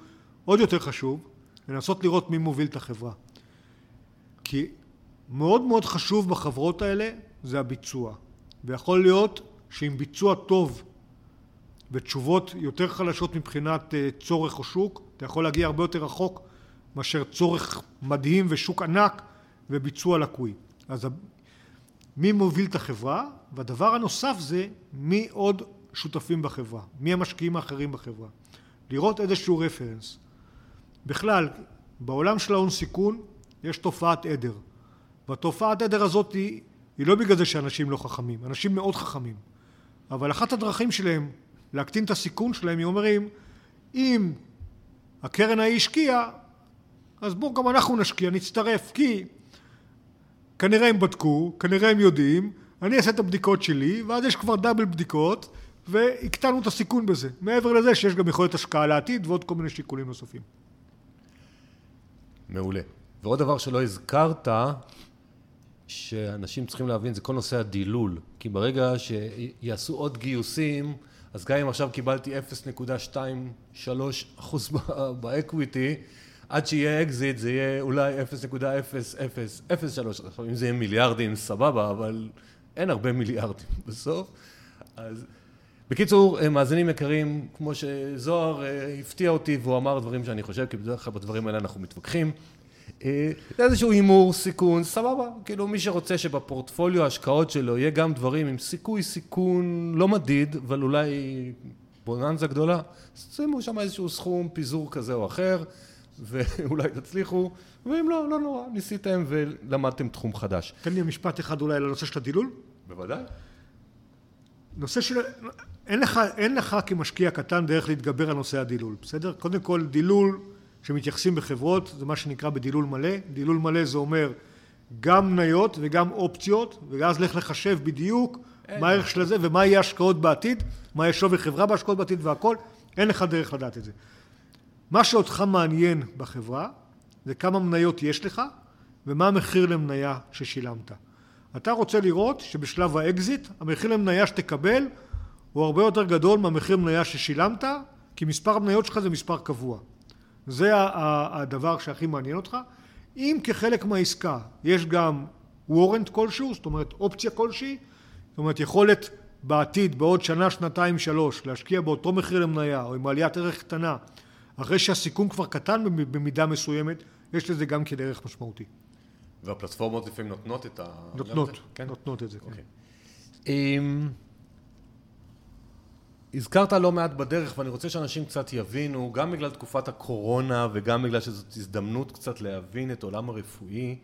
עוד יותר חשוב, לנסות לראות מי מוביל את החברה. כי מאוד מאוד חשוב בחברות האלה זה הביצוע. ויכול להיות שעם ביצוע טוב ותשובות יותר חלשות מבחינת אה, צורך או שוק, אתה יכול להגיע הרבה יותר רחוק מאשר צורך מדהים ושוק ענק וביצוע לקוי. אז מי מוביל את החברה? והדבר הנוסף זה מי עוד שותפים בחברה, מי המשקיעים האחרים בחברה. לראות איזשהו רפרנס. בכלל, בעולם של ההון סיכון יש תופעת עדר. והתופעת עדר הזאת היא, היא לא בגלל זה שאנשים לא חכמים, אנשים מאוד חכמים. אבל אחת הדרכים שלהם להקטין את הסיכון שלהם, היא אומרים, אם הקרן ההיא השקיעה, אז בואו גם אנחנו נשקיע, נצטרף, כי כנראה הם בדקו, כנראה הם יודעים, אני אעשה את הבדיקות שלי, ואז יש כבר דאבל בדיקות, והקטנו את הסיכון בזה. מעבר לזה שיש גם יכולת השקעה לעתיד ועוד כל מיני שיקולים נוספים. מעולה. ועוד דבר שלא הזכרת, שאנשים צריכים להבין, זה כל נושא הדילול. כי ברגע שיעשו עוד גיוסים, אז גם אם עכשיו קיבלתי 0.23 אחוז ב equity, עד שיהיה אקזיט זה יהיה אולי 0.0003, עכשיו אם זה יהיה מיליארדים סבבה, אבל אין הרבה מיליארדים בסוף. אז בקיצור, מאזינים יקרים, כמו שזוהר אה, הפתיע אותי והוא אמר דברים שאני חושב, כי בדרך כלל בדברים האלה אנחנו מתווכחים. אה, איזשהו הימור, סיכון, סבבה. כאילו מי שרוצה שבפורטפוליו ההשקעות שלו יהיה גם דברים עם סיכוי סיכון לא מדיד, אבל אולי בוננזה גדולה, שימו שם איזשהו סכום, פיזור כזה או אחר, ואולי תצליחו, ואם לא, לא נורא, ניסיתם ולמדתם תחום חדש. תן לי משפט אחד אולי לנושא של הדילול. בוודאי. נושא של... אין לך, אין לך כמשקיע קטן דרך להתגבר על נושא הדילול, בסדר? קודם כל, דילול שמתייחסים בחברות, זה מה שנקרא בדילול מלא. דילול מלא זה אומר גם מניות וגם אופציות, ואז לך לחשב בדיוק מה הערך של זה ומה יהיה השקעות בעתיד, מה יהיה שווי חברה בהשקעות בעתיד והכל, אין לך דרך לדעת את זה. מה שאותך מעניין בחברה זה כמה מניות יש לך ומה המחיר למניה ששילמת. אתה רוצה לראות שבשלב האקזיט המחיר למניה שתקבל הוא הרבה יותר גדול מהמחיר למניה ששילמת כי מספר המניות שלך זה מספר קבוע. זה הדבר שהכי מעניין אותך. אם כחלק מהעסקה יש גם וורנט כלשהו, זאת אומרת אופציה כלשהי, זאת אומרת יכולת בעתיד, בעוד שנה, שנתיים, שלוש, להשקיע באותו מחיר למניה או עם עליית ערך קטנה, אחרי שהסיכון כבר קטן במידה מסוימת, יש לזה גם כן ערך משמעותי. והפלטפורמות לפעמים נותנות את ה... נותנות, כן? נותנות את זה, כן. Okay. אוקיי. הזכרת לא מעט בדרך ואני רוצה שאנשים קצת יבינו, גם בגלל תקופת הקורונה וגם בגלל שזאת הזדמנות קצת להבין את עולם הרפואי,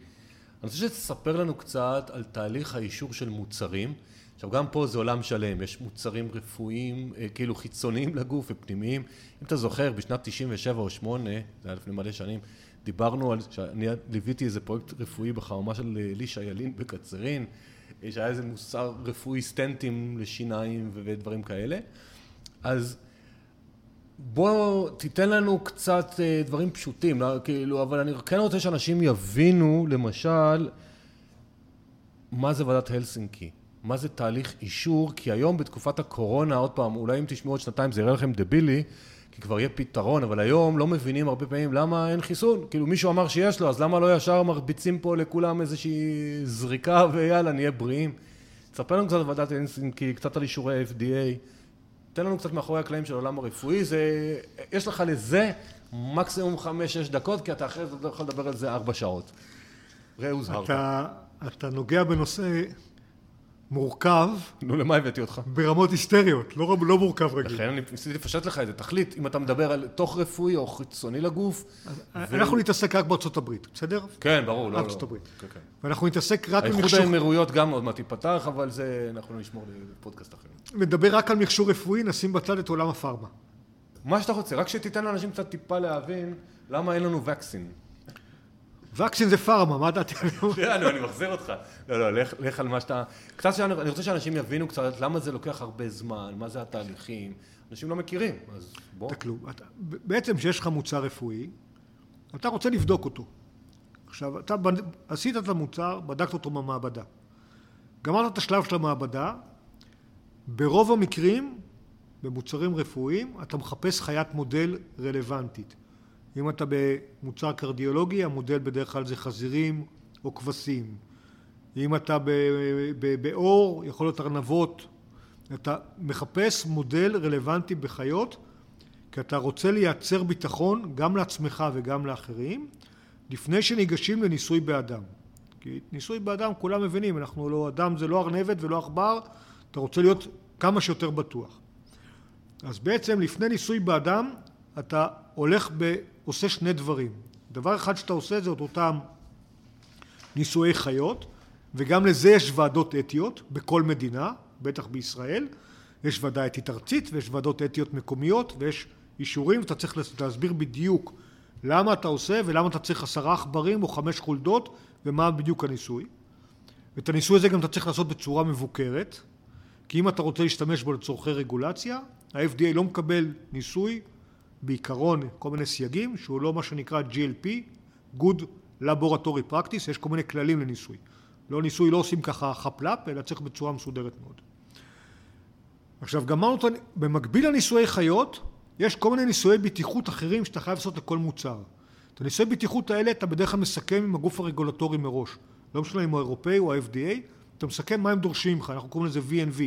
אני רוצה שתספר לנו קצת על תהליך האישור של מוצרים. עכשיו גם פה זה עולם שלם, יש מוצרים רפואיים אה, כאילו חיצוניים לגוף ופנימיים. אם אתה זוכר, בשנת 97 או 8, זה היה לפני מלא שנים, דיברנו על, שאני ליוויתי איזה פרויקט רפואי בחממה של אלישע ילין בקצרין, אה, שהיה איזה מוצר רפואי סטנטים לשיניים ודברים כאלה. אז בוא תיתן לנו קצת אה, דברים פשוטים, לא, כאילו, אבל אני כן רוצה שאנשים יבינו, למשל, מה זה ועדת הלסינקי, מה זה תהליך אישור, כי היום בתקופת הקורונה, עוד פעם, אולי אם תשמעו עוד שנתיים זה יראה לכם דבילי, כי כבר יהיה פתרון, אבל היום לא מבינים הרבה פעמים למה אין חיסון. כאילו מישהו אמר שיש לו, אז למה לא ישר מרביצים פה לכולם איזושהי זריקה ויאללה, נהיה בריאים. תספר לנו קצת על ועדת הלסינקי, קצת על אישורי FDA. תן לנו קצת מאחורי הקלעים של העולם הרפואי, זה, יש לך לזה מקסימום חמש-שש דקות, כי אתה אחרי זה לא יכול לדבר על זה ארבע שעות. ראו זהרת. אתה, אתה נוגע בנושא מורכב נו, למה הבאתי אותך? ברמות היסטריות, לא, לא מורכב רגיל. לכן אני ניסיתי לפשט לך את זה. תחליט, אם אתה מדבר על תוך רפואי או חיצוני לגוף. אנחנו נתעסק רק בארצות הברית, בסדר? כן, ברור, לא, לא. ארצות הברית. כן, כן. ואנחנו נתעסק רק האיחוד במכשור, האמירויות גם עוד מעט ייפתח, אבל זה אנחנו נשמור לפודקאסט אחר. נדבר רק על מכשור רפואי, נשים בצד את עולם הפארמה. מה שאתה רוצה, רק שתיתן לאנשים קצת טיפה להבין למה אין לנו וקסין. וקסין זה פארמה, מה דעתי? תראה, אני מחזיר אותך. לא, לא, לך, על מה שאתה... קצת אני רוצה שאנשים יבינו קצת למה זה לוקח הרבה זמן, מה זה התהליכים. אנשים לא מכירים, אז בוא. אתה- בעצם כשיש לך מוצר רפואי, אתה רוצה לבדוק אותו. עכשיו, אתה עשית את המוצר, בדקת אותו במעבדה. גמרת את השלב של המעבדה, ברוב המקרים, במוצרים רפואיים, אתה מחפש חיית מודל רלוונטית. אם אתה במוצר קרדיולוגי, המודל בדרך כלל זה חזירים או כבשים. אם אתה ב- ב- בעור, יכול להיות ארנבות. אתה מחפש מודל רלוונטי בחיות, כי אתה רוצה לייצר ביטחון גם לעצמך וגם לאחרים, לפני שניגשים לניסוי באדם. כי ניסוי באדם כולם מבינים, אנחנו לא, אדם זה לא ארנבת ולא עכבר, אתה רוצה להיות כמה שיותר בטוח. אז בעצם לפני ניסוי באדם אתה הולך ועושה שני דברים. דבר אחד שאתה עושה זה את אותם ניסויי חיות, וגם לזה יש ועדות אתיות בכל מדינה, בטח בישראל. יש ועדה אתית ארצית ויש ועדות אתיות מקומיות ויש אישורים, ואתה צריך להסביר בדיוק למה אתה עושה ולמה אתה צריך עשרה עכברים או חמש חולדות ומה בדיוק הניסוי. ואת הניסוי הזה גם אתה צריך לעשות בצורה מבוקרת, כי אם אתה רוצה להשתמש בו לצורכי רגולציה, ה-FDA לא מקבל ניסוי, בעיקרון כל מיני סייגים, שהוא לא מה שנקרא GLP, Good Laboratory Practice, יש כל מיני כללים לניסוי. לא ניסוי לא עושים ככה חפלאפ, אלא צריך בצורה מסודרת מאוד. עכשיו את ה... במקביל לניסויי חיות, יש כל מיני ניסויי בטיחות אחרים שאתה חייב לעשות לכל מוצר. את הניסויי בטיחות האלה אתה בדרך כלל מסכם עם הגוף הרגולטורי מראש. לא משנה אם הוא האירופאי או ה-FDA, אתה מסכם מה הם דורשים ממך, אנחנו קוראים לזה V&V,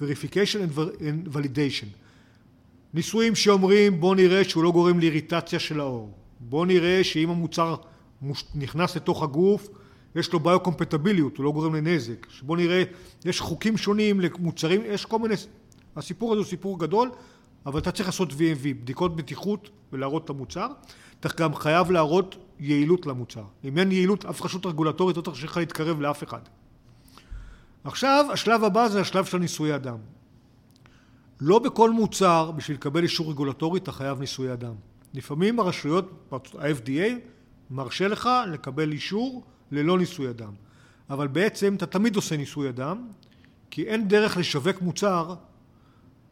Verification and Validation. ניסויים שאומרים בוא נראה שהוא לא גורם לאיריטציה של העור, בוא נראה שאם המוצר. נכנס לתוך הגוף יש לו ביוקומפטביליות, הוא לא גורם לנזק, בוא נראה, יש חוקים שונים למוצרים, יש כל מיני, הסיפור הזה הוא סיפור גדול, אבל אתה צריך לעשות V&V, בדיקות בטיחות ולהראות את המוצר, אתה גם חייב להראות יעילות למוצר, אם אין יעילות אף רשות רגולטורית לא תרשה לך להתקרב לאף אחד. עכשיו השלב הבא זה השלב של ניסויי אדם. לא בכל מוצר בשביל לקבל אישור רגולטורי אתה חייב ניסויי אדם. לפעמים הרשויות, ה-FDA מרשה לך לקבל אישור ללא ניסוי אדם. אבל בעצם אתה תמיד עושה ניסוי אדם, כי אין דרך לשווק מוצר,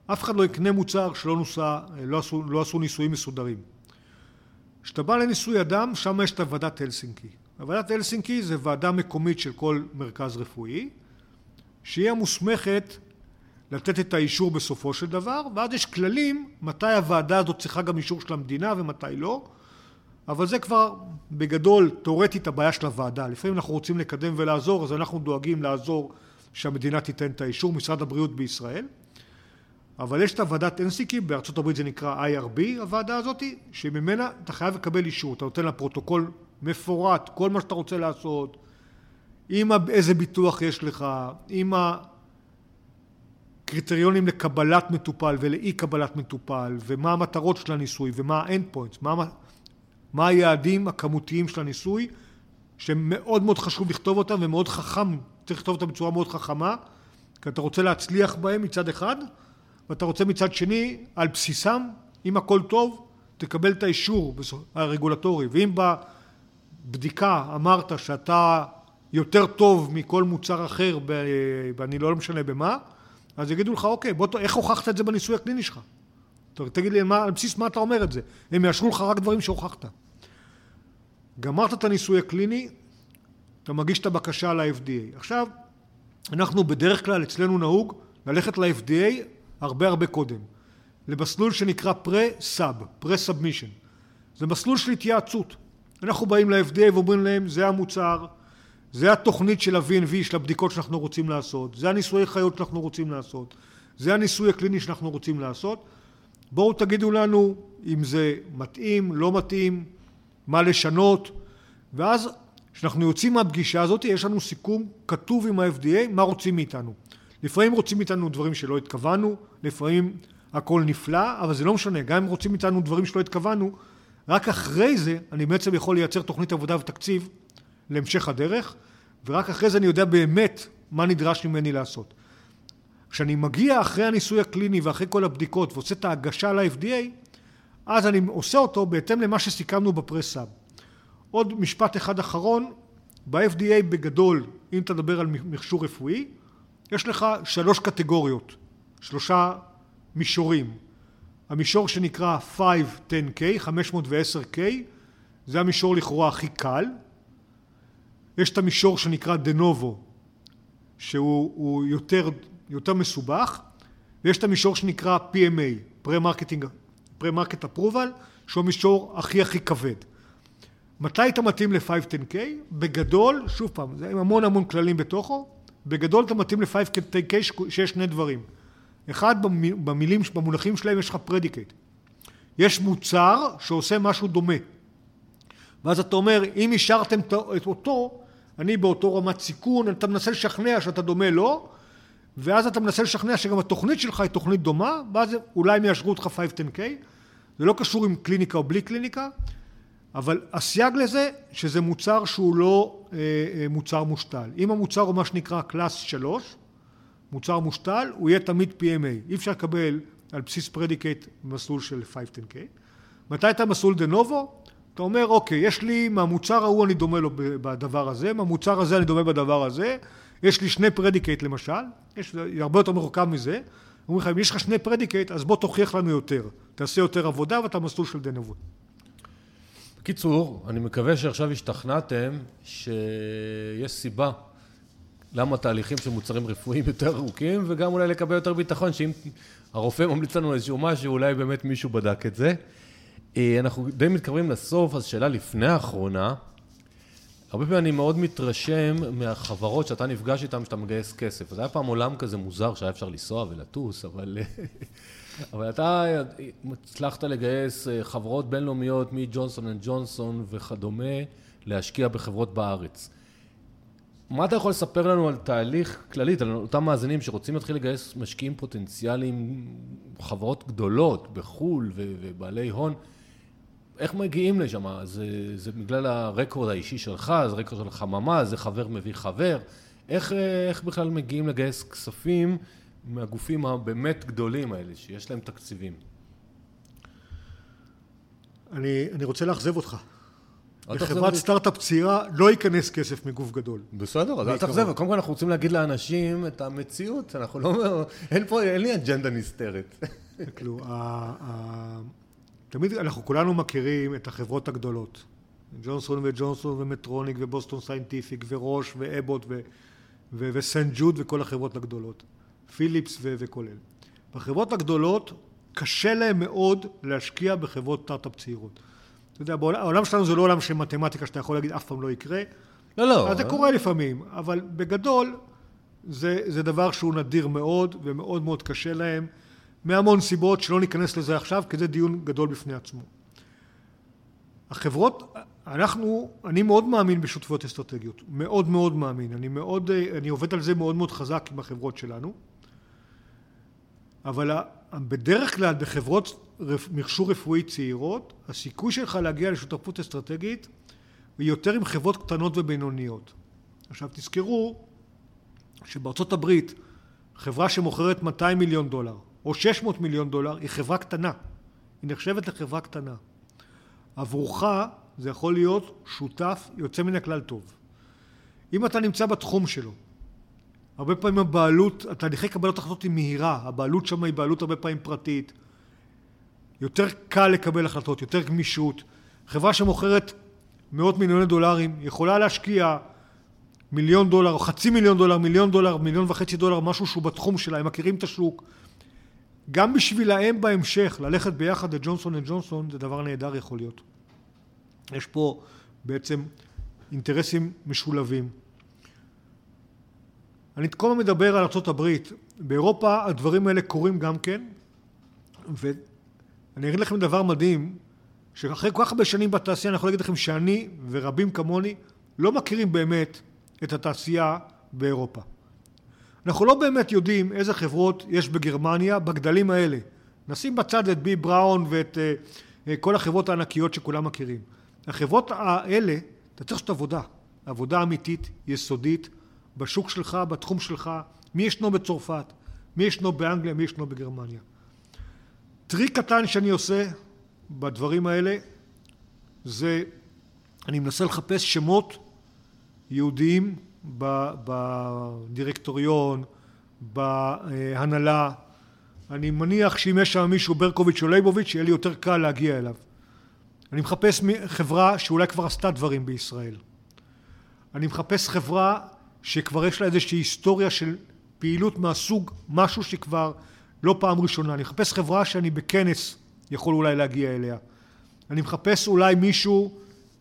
אף אחד לא יקנה מוצר שלא נוסע, לא עשו, לא עשו ניסויים מסודרים. כשאתה בא לניסוי אדם, שם יש את הוועדת הלסינקי. הוועדת הלסינקי זה ועדה מקומית של כל מרכז רפואי, שהיא המוסמכת לתת את האישור בסופו של דבר, ואז יש כללים מתי הוועדה הזאת צריכה גם אישור של המדינה ומתי לא, אבל זה כבר בגדול תאורטית הבעיה של הוועדה. לפעמים אנחנו רוצים לקדם ולעזור, אז אנחנו דואגים לעזור שהמדינה תיתן את האישור, משרד הבריאות בישראל. אבל יש את הוועדת הלסינקי, בארצות הברית זה נקרא IRB, הוועדה הזאת, שממנה אתה חייב לקבל אישור, אתה נותן לה פרוטוקול מפורט, כל מה שאתה רוצה לעשות, עם איזה ביטוח יש לך, עם הקריטריונים לקבלת מטופל ולאי קבלת מטופל, ומה המטרות של הניסוי, ומה ה-end points, מה, מה היעדים הכמותיים של הניסוי, שמאוד מאוד חשוב לכתוב אותם ומאוד חכם, צריך לכתוב אותם בצורה מאוד חכמה, כי אתה רוצה להצליח בהם מצד אחד, ואתה רוצה מצד שני, על בסיסם, אם הכל טוב, תקבל את האישור הרגולטורי, ואם בבדיקה אמרת שאתה יותר טוב מכל מוצר אחר, ואני לא משנה במה, אז יגידו לך, אוקיי, בוא, איך הוכחת את זה בניסוי הקליני שלך? תגיד לי, מה, על בסיס מה אתה אומר את זה? הם יאשרו לך רק דברים שהוכחת. גמרת את הניסוי הקליני, אתה מגיש את הבקשה ל-FDA. עכשיו, אנחנו בדרך כלל, אצלנו נהוג ללכת ל-FDA הרבה הרבה קודם, למסלול שנקרא פרה-סאב, פרה-סאבמישן. זה מסלול של התייעצות. אנחנו באים ל-FDA ואומרים להם, זה המוצר, זה התוכנית של ה-V&V, של הבדיקות שאנחנו רוצים לעשות, זה הניסויי חיות שאנחנו רוצים לעשות, זה הניסוי הקליני שאנחנו רוצים לעשות. בואו תגידו לנו אם זה מתאים, לא מתאים, מה לשנות, ואז כשאנחנו יוצאים מהפגישה הזאת, יש לנו סיכום כתוב עם ה-FDA מה רוצים מאיתנו. לפעמים רוצים מאיתנו דברים שלא התכוונו, לפעמים הכל נפלא, אבל זה לא משנה, גם אם רוצים מאיתנו דברים שלא התכוונו, רק אחרי זה אני בעצם יכול לייצר תוכנית עבודה ותקציב להמשך הדרך, ורק אחרי זה אני יודע באמת מה נדרש ממני לעשות. כשאני מגיע אחרי הניסוי הקליני ואחרי כל הבדיקות ועושה את ההגשה ל-FDA, אז אני עושה אותו בהתאם למה שסיכמנו ב pre-sub. עוד משפט אחד אחרון, ב-FDA בגדול, אם תדבר על מכשור רפואי, יש לך שלוש קטגוריות, שלושה מישורים. המישור שנקרא 510K, 510K, זה המישור לכאורה הכי קל. יש את המישור שנקרא דה נובו, שהוא יותר, יותר מסובך, ויש את המישור שנקרא PMA, Pre-Market Approval, שהוא המישור הכי הכי כבד. מתי אתה מתאים ל-510K? בגדול, שוב פעם, זה עם המון המון כללים בתוכו, בגדול אתה מתאים ל-510K שיש שני דברים. אחד, במילים, במונחים שלהם יש לך פרדיקט. יש מוצר שעושה משהו דומה. ואז אתה אומר, אם אישרתם את אותו, אני באותו רמת סיכון, אתה מנסה לשכנע שאתה דומה לו, ואז אתה מנסה לשכנע שגם התוכנית שלך היא תוכנית דומה, ואז אולי הם יאשרו אותך 510K. זה לא קשור עם קליניקה או בלי קליניקה, אבל הסייג לזה, שזה מוצר שהוא לא אה, אה, מוצר מושתל. אם המוצר הוא מה שנקרא קלאס 3, מוצר מושתל, הוא יהיה תמיד PMA. אי אפשר לקבל על בסיס predicate במסלול של 510K. מתי אתה מסלול de novo? אתה אומר, אוקיי, יש לי, מהמוצר ההוא אני דומה לו בדבר הזה, מהמוצר הזה אני דומה בדבר הזה, יש לי שני predicate למשל, יש, הרבה יותר מורכב מזה, אומרים לך, אם יש לך שני predicate, אז בוא תוכיח לנו יותר. תעשה יותר עבודה ואתה מסלול של de novo. בקיצור, אני מקווה שעכשיו השתכנעתם שיש סיבה למה תהליכים של מוצרים רפואיים יותר ארוכים, וגם אולי לקבל יותר ביטחון, שאם הרופא ממליץ לנו איזשהו משהו, אולי באמת מישהו בדק את זה. אה, אנחנו די מתקרבים לסוף, אז שאלה לפני האחרונה, הרבה פעמים אני מאוד מתרשם מהחברות שאתה נפגש איתן, שאתה מגייס כסף. אז היה פעם עולם כזה מוזר שהיה אפשר לנסוע ולטוס, אבל... אבל אתה הצלחת לגייס אה, חברות בינלאומיות מג'ונסון אנד ג'ונסון וכדומה, להשקיע בחברות בארץ. מה אתה יכול לספר לנו על תהליך כללית, על אותם מאזינים שרוצים להתחיל לגייס משקיעים פוטנציאליים, חברות גדולות בחו"ל ובעלי הון, איך מגיעים לשם? זה, זה בגלל הרקורד האישי שלך, זה רקורד של חממה, זה חבר מביא חבר, איך, איך בכלל מגיעים לגייס כספים מהגופים הבאמת גדולים האלה, שיש להם תקציבים? אני, אני רוצה לאכזב אותך. לחברת סטארט-אפ צעירה לא ייכנס כסף מגוף גדול. בסדר, אז אל תאכזב. קודם כל אנחנו רוצים להגיד לאנשים את המציאות, אנחנו לא... אין פה, אין לי אג'נדה נסתרת. תמיד אנחנו כולנו מכירים את החברות הגדולות. ג'ונסון וג'ונסון ומדטרוניק ובוסטון סיינטיפיק ורוש ואבוט וסנט ג'וד וכל החברות הגדולות. פיליפס וכל אלה. בחברות הגדולות קשה להם מאוד להשקיע בחברות סטארט-אפ צעירות. אתה יודע, העולם שלנו זה לא עולם של מתמטיקה שאתה יכול להגיד אף פעם לא יקרה. לא, לא. אז זה קורה לפעמים, אבל בגדול זה, זה דבר שהוא נדיר מאוד ומאוד מאוד קשה להם, מהמון סיבות שלא ניכנס לזה עכשיו, כי זה דיון גדול בפני עצמו. החברות, אנחנו, אני מאוד מאמין בשותפויות אסטרטגיות, מאוד מאוד מאמין, אני מאוד, אני עובד על זה מאוד מאוד חזק עם החברות שלנו, אבל בדרך כלל בחברות מכשור רפואי צעירות, הסיכוי שלך להגיע לשותפות אסטרטגית היא יותר עם חברות קטנות ובינוניות. עכשיו תזכרו שבארצות הברית חברה שמוכרת 200 מיליון דולר או 600 מיליון דולר היא חברה קטנה, היא נחשבת לחברה קטנה. עבורך זה יכול להיות שותף יוצא מן הכלל טוב. אם אתה נמצא בתחום שלו, הרבה פעמים הבעלות, התהליכי קבלת החלטות היא מהירה, הבעלות שם היא בעלות הרבה פעמים פרטית, יותר קל לקבל החלטות, יותר גמישות. חברה שמוכרת מאות מיליוני דולרים יכולה להשקיע מיליון דולר, או חצי מיליון דולר, מיליון דולר, מיליון וחצי דולר, משהו שהוא בתחום שלה, הם מכירים את השוק. גם בשבילהם בהמשך, ללכת ביחד לג'ונסון וג'ונסון זה דבר נהדר יכול להיות. יש פה בעצם אינטרסים משולבים. אני כל הזמן מדבר על ארה"ב, באירופה הדברים האלה קורים גם כן, אני אגיד לכם דבר מדהים, שאחרי כל כך הרבה שנים בתעשייה אני יכול להגיד לכם שאני ורבים כמוני לא מכירים באמת את התעשייה באירופה. אנחנו לא באמת יודעים איזה חברות יש בגרמניה בגדלים האלה. נשים בצד את בי בראון ואת uh, כל החברות הענקיות שכולם מכירים. החברות האלה, אתה צריך לעשות עבודה, עבודה אמיתית, יסודית, בשוק שלך, בתחום שלך, מי ישנו בצרפת, מי ישנו באנגליה, מי ישנו בגרמניה. טריק קטן שאני עושה בדברים האלה זה אני מנסה לחפש שמות יהודיים בדירקטוריון, בהנהלה. אני מניח שאם יש שם מישהו ברקוביץ' או לייבוביץ' יהיה לי יותר קל להגיע אליו. אני מחפש חברה שאולי כבר עשתה דברים בישראל. אני מחפש חברה שכבר יש לה איזושהי היסטוריה של פעילות מהסוג משהו שכבר לא פעם ראשונה. אני מחפש חברה שאני בכנס יכול אולי להגיע אליה. אני מחפש אולי מישהו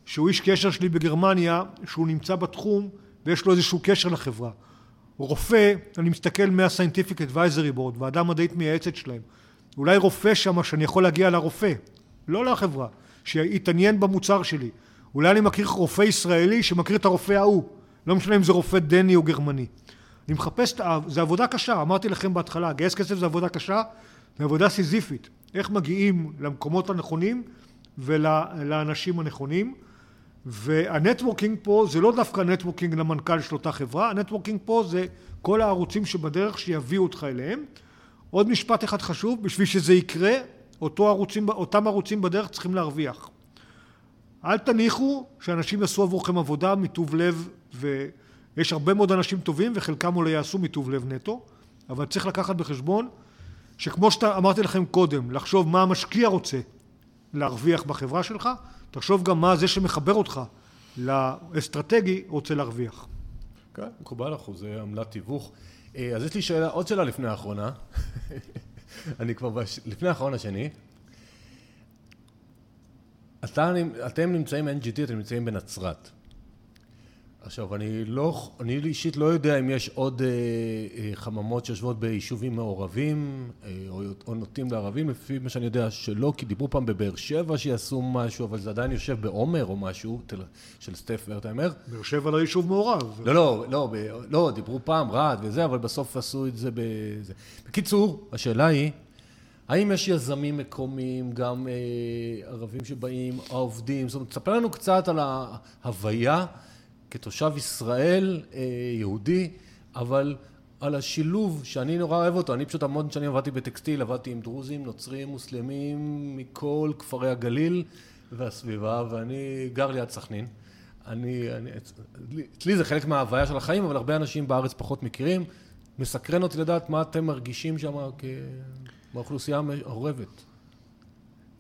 שהוא איש קשר שלי בגרמניה, שהוא נמצא בתחום ויש לו איזשהו קשר לחברה. רופא, אני מסתכל מה-Scientific Advisory Board, ועדה מדעית מייעצת שלהם. אולי רופא שם שאני יכול להגיע לרופא, לא לחברה, שיתעניין במוצר שלי. אולי אני מכיר רופא ישראלי שמכיר את הרופא ההוא, לא משנה אם זה רופא דני או גרמני. אני מחפש, זה עבודה קשה, אמרתי לכם בהתחלה, לגייס כסף זה עבודה קשה, זה עבודה סיזיפית. איך מגיעים למקומות הנכונים ולאנשים הנכונים. וה networking פה זה לא דווקא networking למנכ"ל של אותה חברה, ה networking פה זה כל הערוצים שבדרך שיביאו אותך אליהם. עוד משפט אחד חשוב, בשביל שזה יקרה, אותו ערוצים, אותם ערוצים בדרך צריכים להרוויח. אל תניחו שאנשים יעשו עבורכם עבודה מטוב לב, ויש הרבה מאוד אנשים טובים וחלקם אולי יעשו מטוב לב נטו, אבל צריך לקחת בחשבון שכמו שאמרתי לכם קודם, לחשוב מה המשקיע רוצה להרוויח בחברה שלך, תחשוב גם מה זה שמחבר אותך לאסטרטגי רוצה להרוויח. כן, מקובל אחוזי עמלת תיווך. אה, אז יש לי שאלה, עוד שאלה לפני האחרונה. אני כבר בש... לפני האחרון השני. אתה, אתם נמצאים, NGT, אתם נמצאים בנצרת. עכשיו, אני לא, אני אישית לא יודע אם יש עוד אה, אה, חממות שיושבות ביישובים מעורבים, אה, או, או נוטים לערבים, לפי מה שאני יודע שלא, כי דיברו פעם בבאר שבע שיעשו משהו, אבל זה עדיין יושב בעומר או משהו, תל, של סטף ורטהיימר. באר שבע לא יישוב מעורב. לא, לא, לא, ב, לא, דיברו פעם רעד וזה, אבל בסוף עשו את זה בזה. בקיצור, השאלה היא, האם יש יזמים מקומיים, גם אה, ערבים שבאים, העובדים, זאת אומרת, תספר לנו קצת על ההוויה. כתושב ישראל, אה, יהודי, אבל על השילוב שאני נורא אוהב אותו, אני פשוט המון שנים עבדתי בטקסטיל, עבדתי עם דרוזים, נוצרים, מוסלמים, מכל כפרי הגליל והסביבה, ואני גר ליד סכנין. אני, אני, אצלי זה חלק מההוויה של החיים, אבל הרבה אנשים בארץ פחות מכירים. מסקרן אותי לדעת מה אתם מרגישים שם באוכלוסייה המעורבת.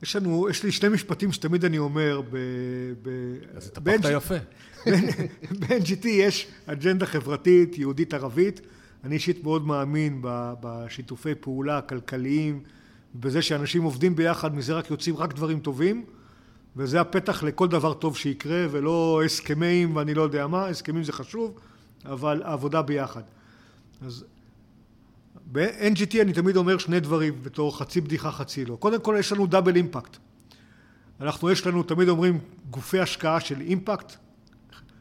יש לנו, יש לי שני משפטים שתמיד אני אומר ב... ב אז התהפכת יפה. ב-NGT יש אג'נדה חברתית, יהודית ערבית. אני אישית מאוד מאמין בשיתופי פעולה הכלכליים, בזה שאנשים עובדים ביחד, מזה רק יוצאים רק דברים טובים, וזה הפתח לכל דבר טוב שיקרה, ולא הסכמים ואני לא יודע מה, הסכמים זה חשוב, אבל העבודה ביחד. אז ב-NGT אני תמיד אומר שני דברים בתור חצי בדיחה חצי לא. קודם כל יש לנו דאבל אימפקט. אנחנו יש לנו תמיד אומרים גופי השקעה של אימפקט,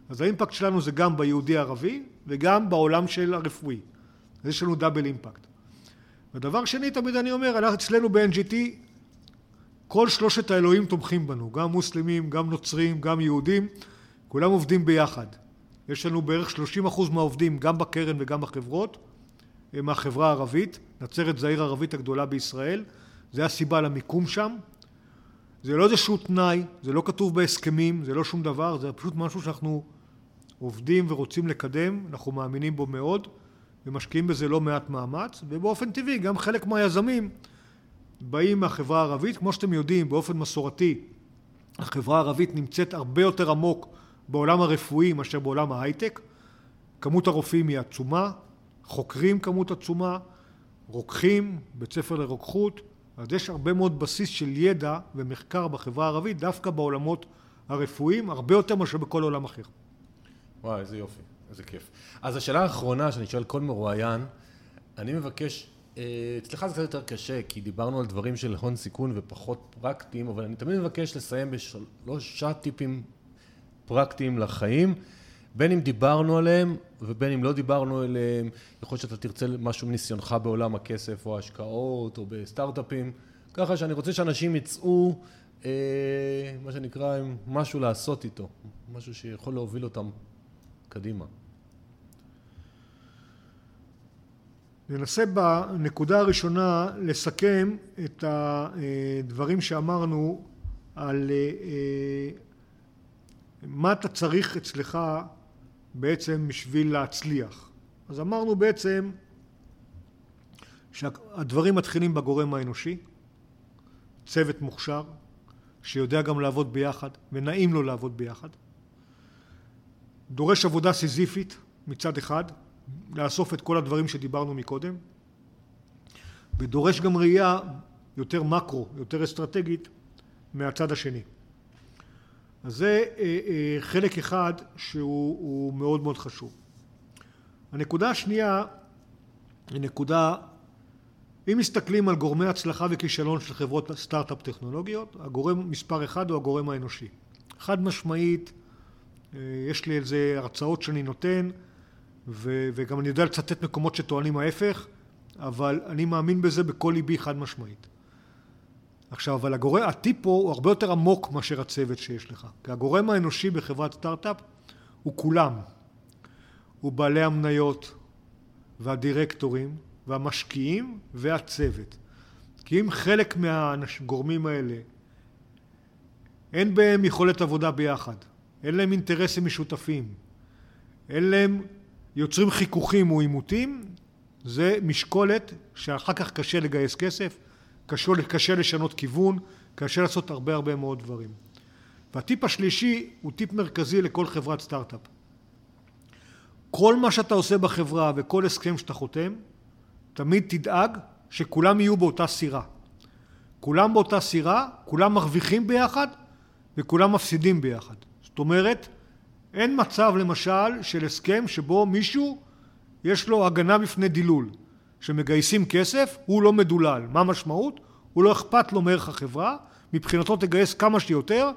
אז האימפקט שלנו זה גם ביהודי ערבי וגם בעולם של הרפואי. אז יש לנו דאבל אימפקט. ודבר שני תמיד אני אומר, אצלנו ב-NGT כל שלושת האלוהים תומכים בנו, גם מוסלמים, גם נוצרים, גם יהודים, כולם עובדים ביחד. יש לנו בערך 30% מהעובדים גם בקרן וגם בחברות מהחברה הערבית, נצרת זה העיר הערבית הגדולה בישראל, זה הסיבה למיקום שם. זה לא איזשהו תנאי, זה לא כתוב בהסכמים, זה לא שום דבר, זה פשוט משהו שאנחנו עובדים ורוצים לקדם, אנחנו מאמינים בו מאוד ומשקיעים בזה לא מעט מאמץ, ובאופן טבעי גם חלק מהיזמים באים מהחברה הערבית, כמו שאתם יודעים באופן מסורתי החברה הערבית נמצאת הרבה יותר עמוק בעולם הרפואי מאשר בעולם ההייטק, כמות הרופאים היא עצומה, חוקרים כמות עצומה, רוקחים, בית ספר לרוקחות, אז יש הרבה מאוד בסיס של ידע ומחקר בחברה הערבית דווקא בעולמות הרפואיים, הרבה יותר מאשר בכל עולם אחר. וואי, איזה יופי, איזה כיף. אז השאלה האחרונה שאני שואל כל מרואיין, אני מבקש, אה, אצלך זה קצת יותר קשה, כי דיברנו על דברים של הון סיכון ופחות פרקטיים, אבל אני תמיד מבקש לסיים בשלושה טיפים פרקטיים לחיים. בין אם דיברנו עליהם ובין אם לא דיברנו עליהם, יכול להיות שאתה תרצה משהו מניסיונך בעולם הכסף או ההשקעות או בסטארט-אפים, ככה שאני רוצה שאנשים יצאו, אה, מה שנקרא, עם משהו לעשות איתו, משהו שיכול להוביל אותם קדימה. ננסה בנקודה הראשונה לסכם את הדברים שאמרנו על אה, מה אתה צריך אצלך בעצם בשביל להצליח. אז אמרנו בעצם שהדברים מתחילים בגורם האנושי, צוות מוכשר, שיודע גם לעבוד ביחד, ונעים לו לעבוד ביחד. דורש עבודה סיזיפית מצד אחד, לאסוף את כל הדברים שדיברנו מקודם, ודורש גם ראייה יותר מקרו, יותר אסטרטגית, מהצד השני. אז זה אה, אה, חלק אחד שהוא מאוד מאוד חשוב. הנקודה השנייה היא נקודה, אם מסתכלים על גורמי הצלחה וכישלון של חברות סטארט-אפ טכנולוגיות, הגורם מספר אחד הוא הגורם האנושי. חד משמעית, אה, יש לי על זה הרצאות שאני נותן, וגם אני יודע לצטט מקומות שטוענים ההפך, אבל אני מאמין בזה בכל ליבי חד משמעית. עכשיו, אבל הגורם, הטיפ פה הוא הרבה יותר עמוק מאשר הצוות שיש לך. כי הגורם האנושי בחברת סטארט-אפ הוא כולם. הוא בעלי המניות והדירקטורים והמשקיעים והצוות. כי אם חלק מהגורמים האלה אין בהם יכולת עבודה ביחד, אין להם אינטרסים משותפים, אין להם יוצרים חיכוכים או עימותים, זה משקולת שאחר כך קשה לגייס כסף, קשה, קשה לשנות כיוון, קשה לעשות הרבה הרבה מאוד דברים. והטיפ השלישי הוא טיפ מרכזי לכל חברת סטארט-אפ. כל מה שאתה עושה בחברה וכל הסכם שאתה חותם, תמיד תדאג שכולם יהיו באותה סירה. כולם באותה סירה, כולם מרוויחים ביחד וכולם מפסידים ביחד. זאת אומרת, אין מצב למשל של הסכם שבו מישהו יש לו הגנה בפני דילול. שמגייסים כסף, הוא לא מדולל. מה המשמעות? הוא לא אכפת לו מערך החברה, מבחינתו תגייס כמה שיותר,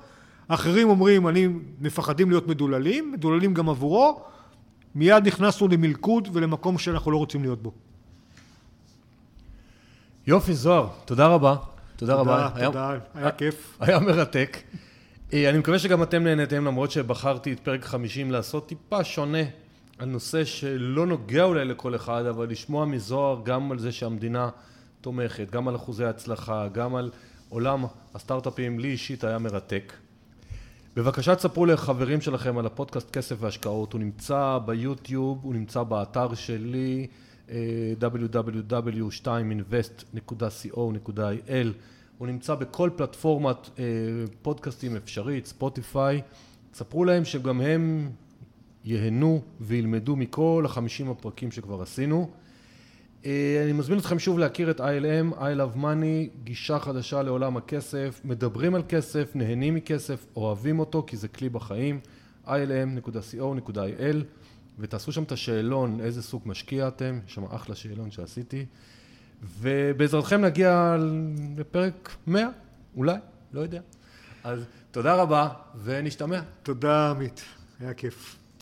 אחרים אומרים אני מפחדים להיות מדוללים, מדוללים גם עבורו, מיד נכנסנו למלכוד ולמקום שאנחנו לא רוצים להיות בו. יופי זוהר, תודה רבה. תודה, תודה רבה. תודה, היה, היה כיף. היה מרתק. אה, אני מקווה שגם אתם נהנתם למרות שבחרתי את פרק 50 לעשות טיפה שונה על נושא שלא נוגע אולי לכל אחד, אבל לשמוע מזוהר גם על זה שהמדינה תומכת, גם על אחוזי הצלחה, גם על עולם הסטארט-אפים, לי אישית היה מרתק. בבקשה תספרו לחברים שלכם על הפודקאסט כסף והשקעות, הוא נמצא ביוטיוב, הוא נמצא באתר שלי www.2invest.co.il הוא נמצא בכל פלטפורמת אה, פודקאסטים אפשרית, ספוטיפיי, ספרו להם שגם הם ייהנו וילמדו מכל החמישים הפרקים שכבר עשינו. אה, אני מזמין אתכם שוב להכיר את ILM, I Love Money, גישה חדשה לעולם הכסף, מדברים על כסף, נהנים מכסף, אוהבים אותו כי זה כלי בחיים, ilm.co.il ותעשו שם את השאלון איזה סוג משקיע אתם, יש שם אחלה שאלון שעשיתי ובעזרתכם נגיע לפרק 100, אולי, לא יודע. אז תודה רבה ונשתמע. תודה עמית, היה כיף.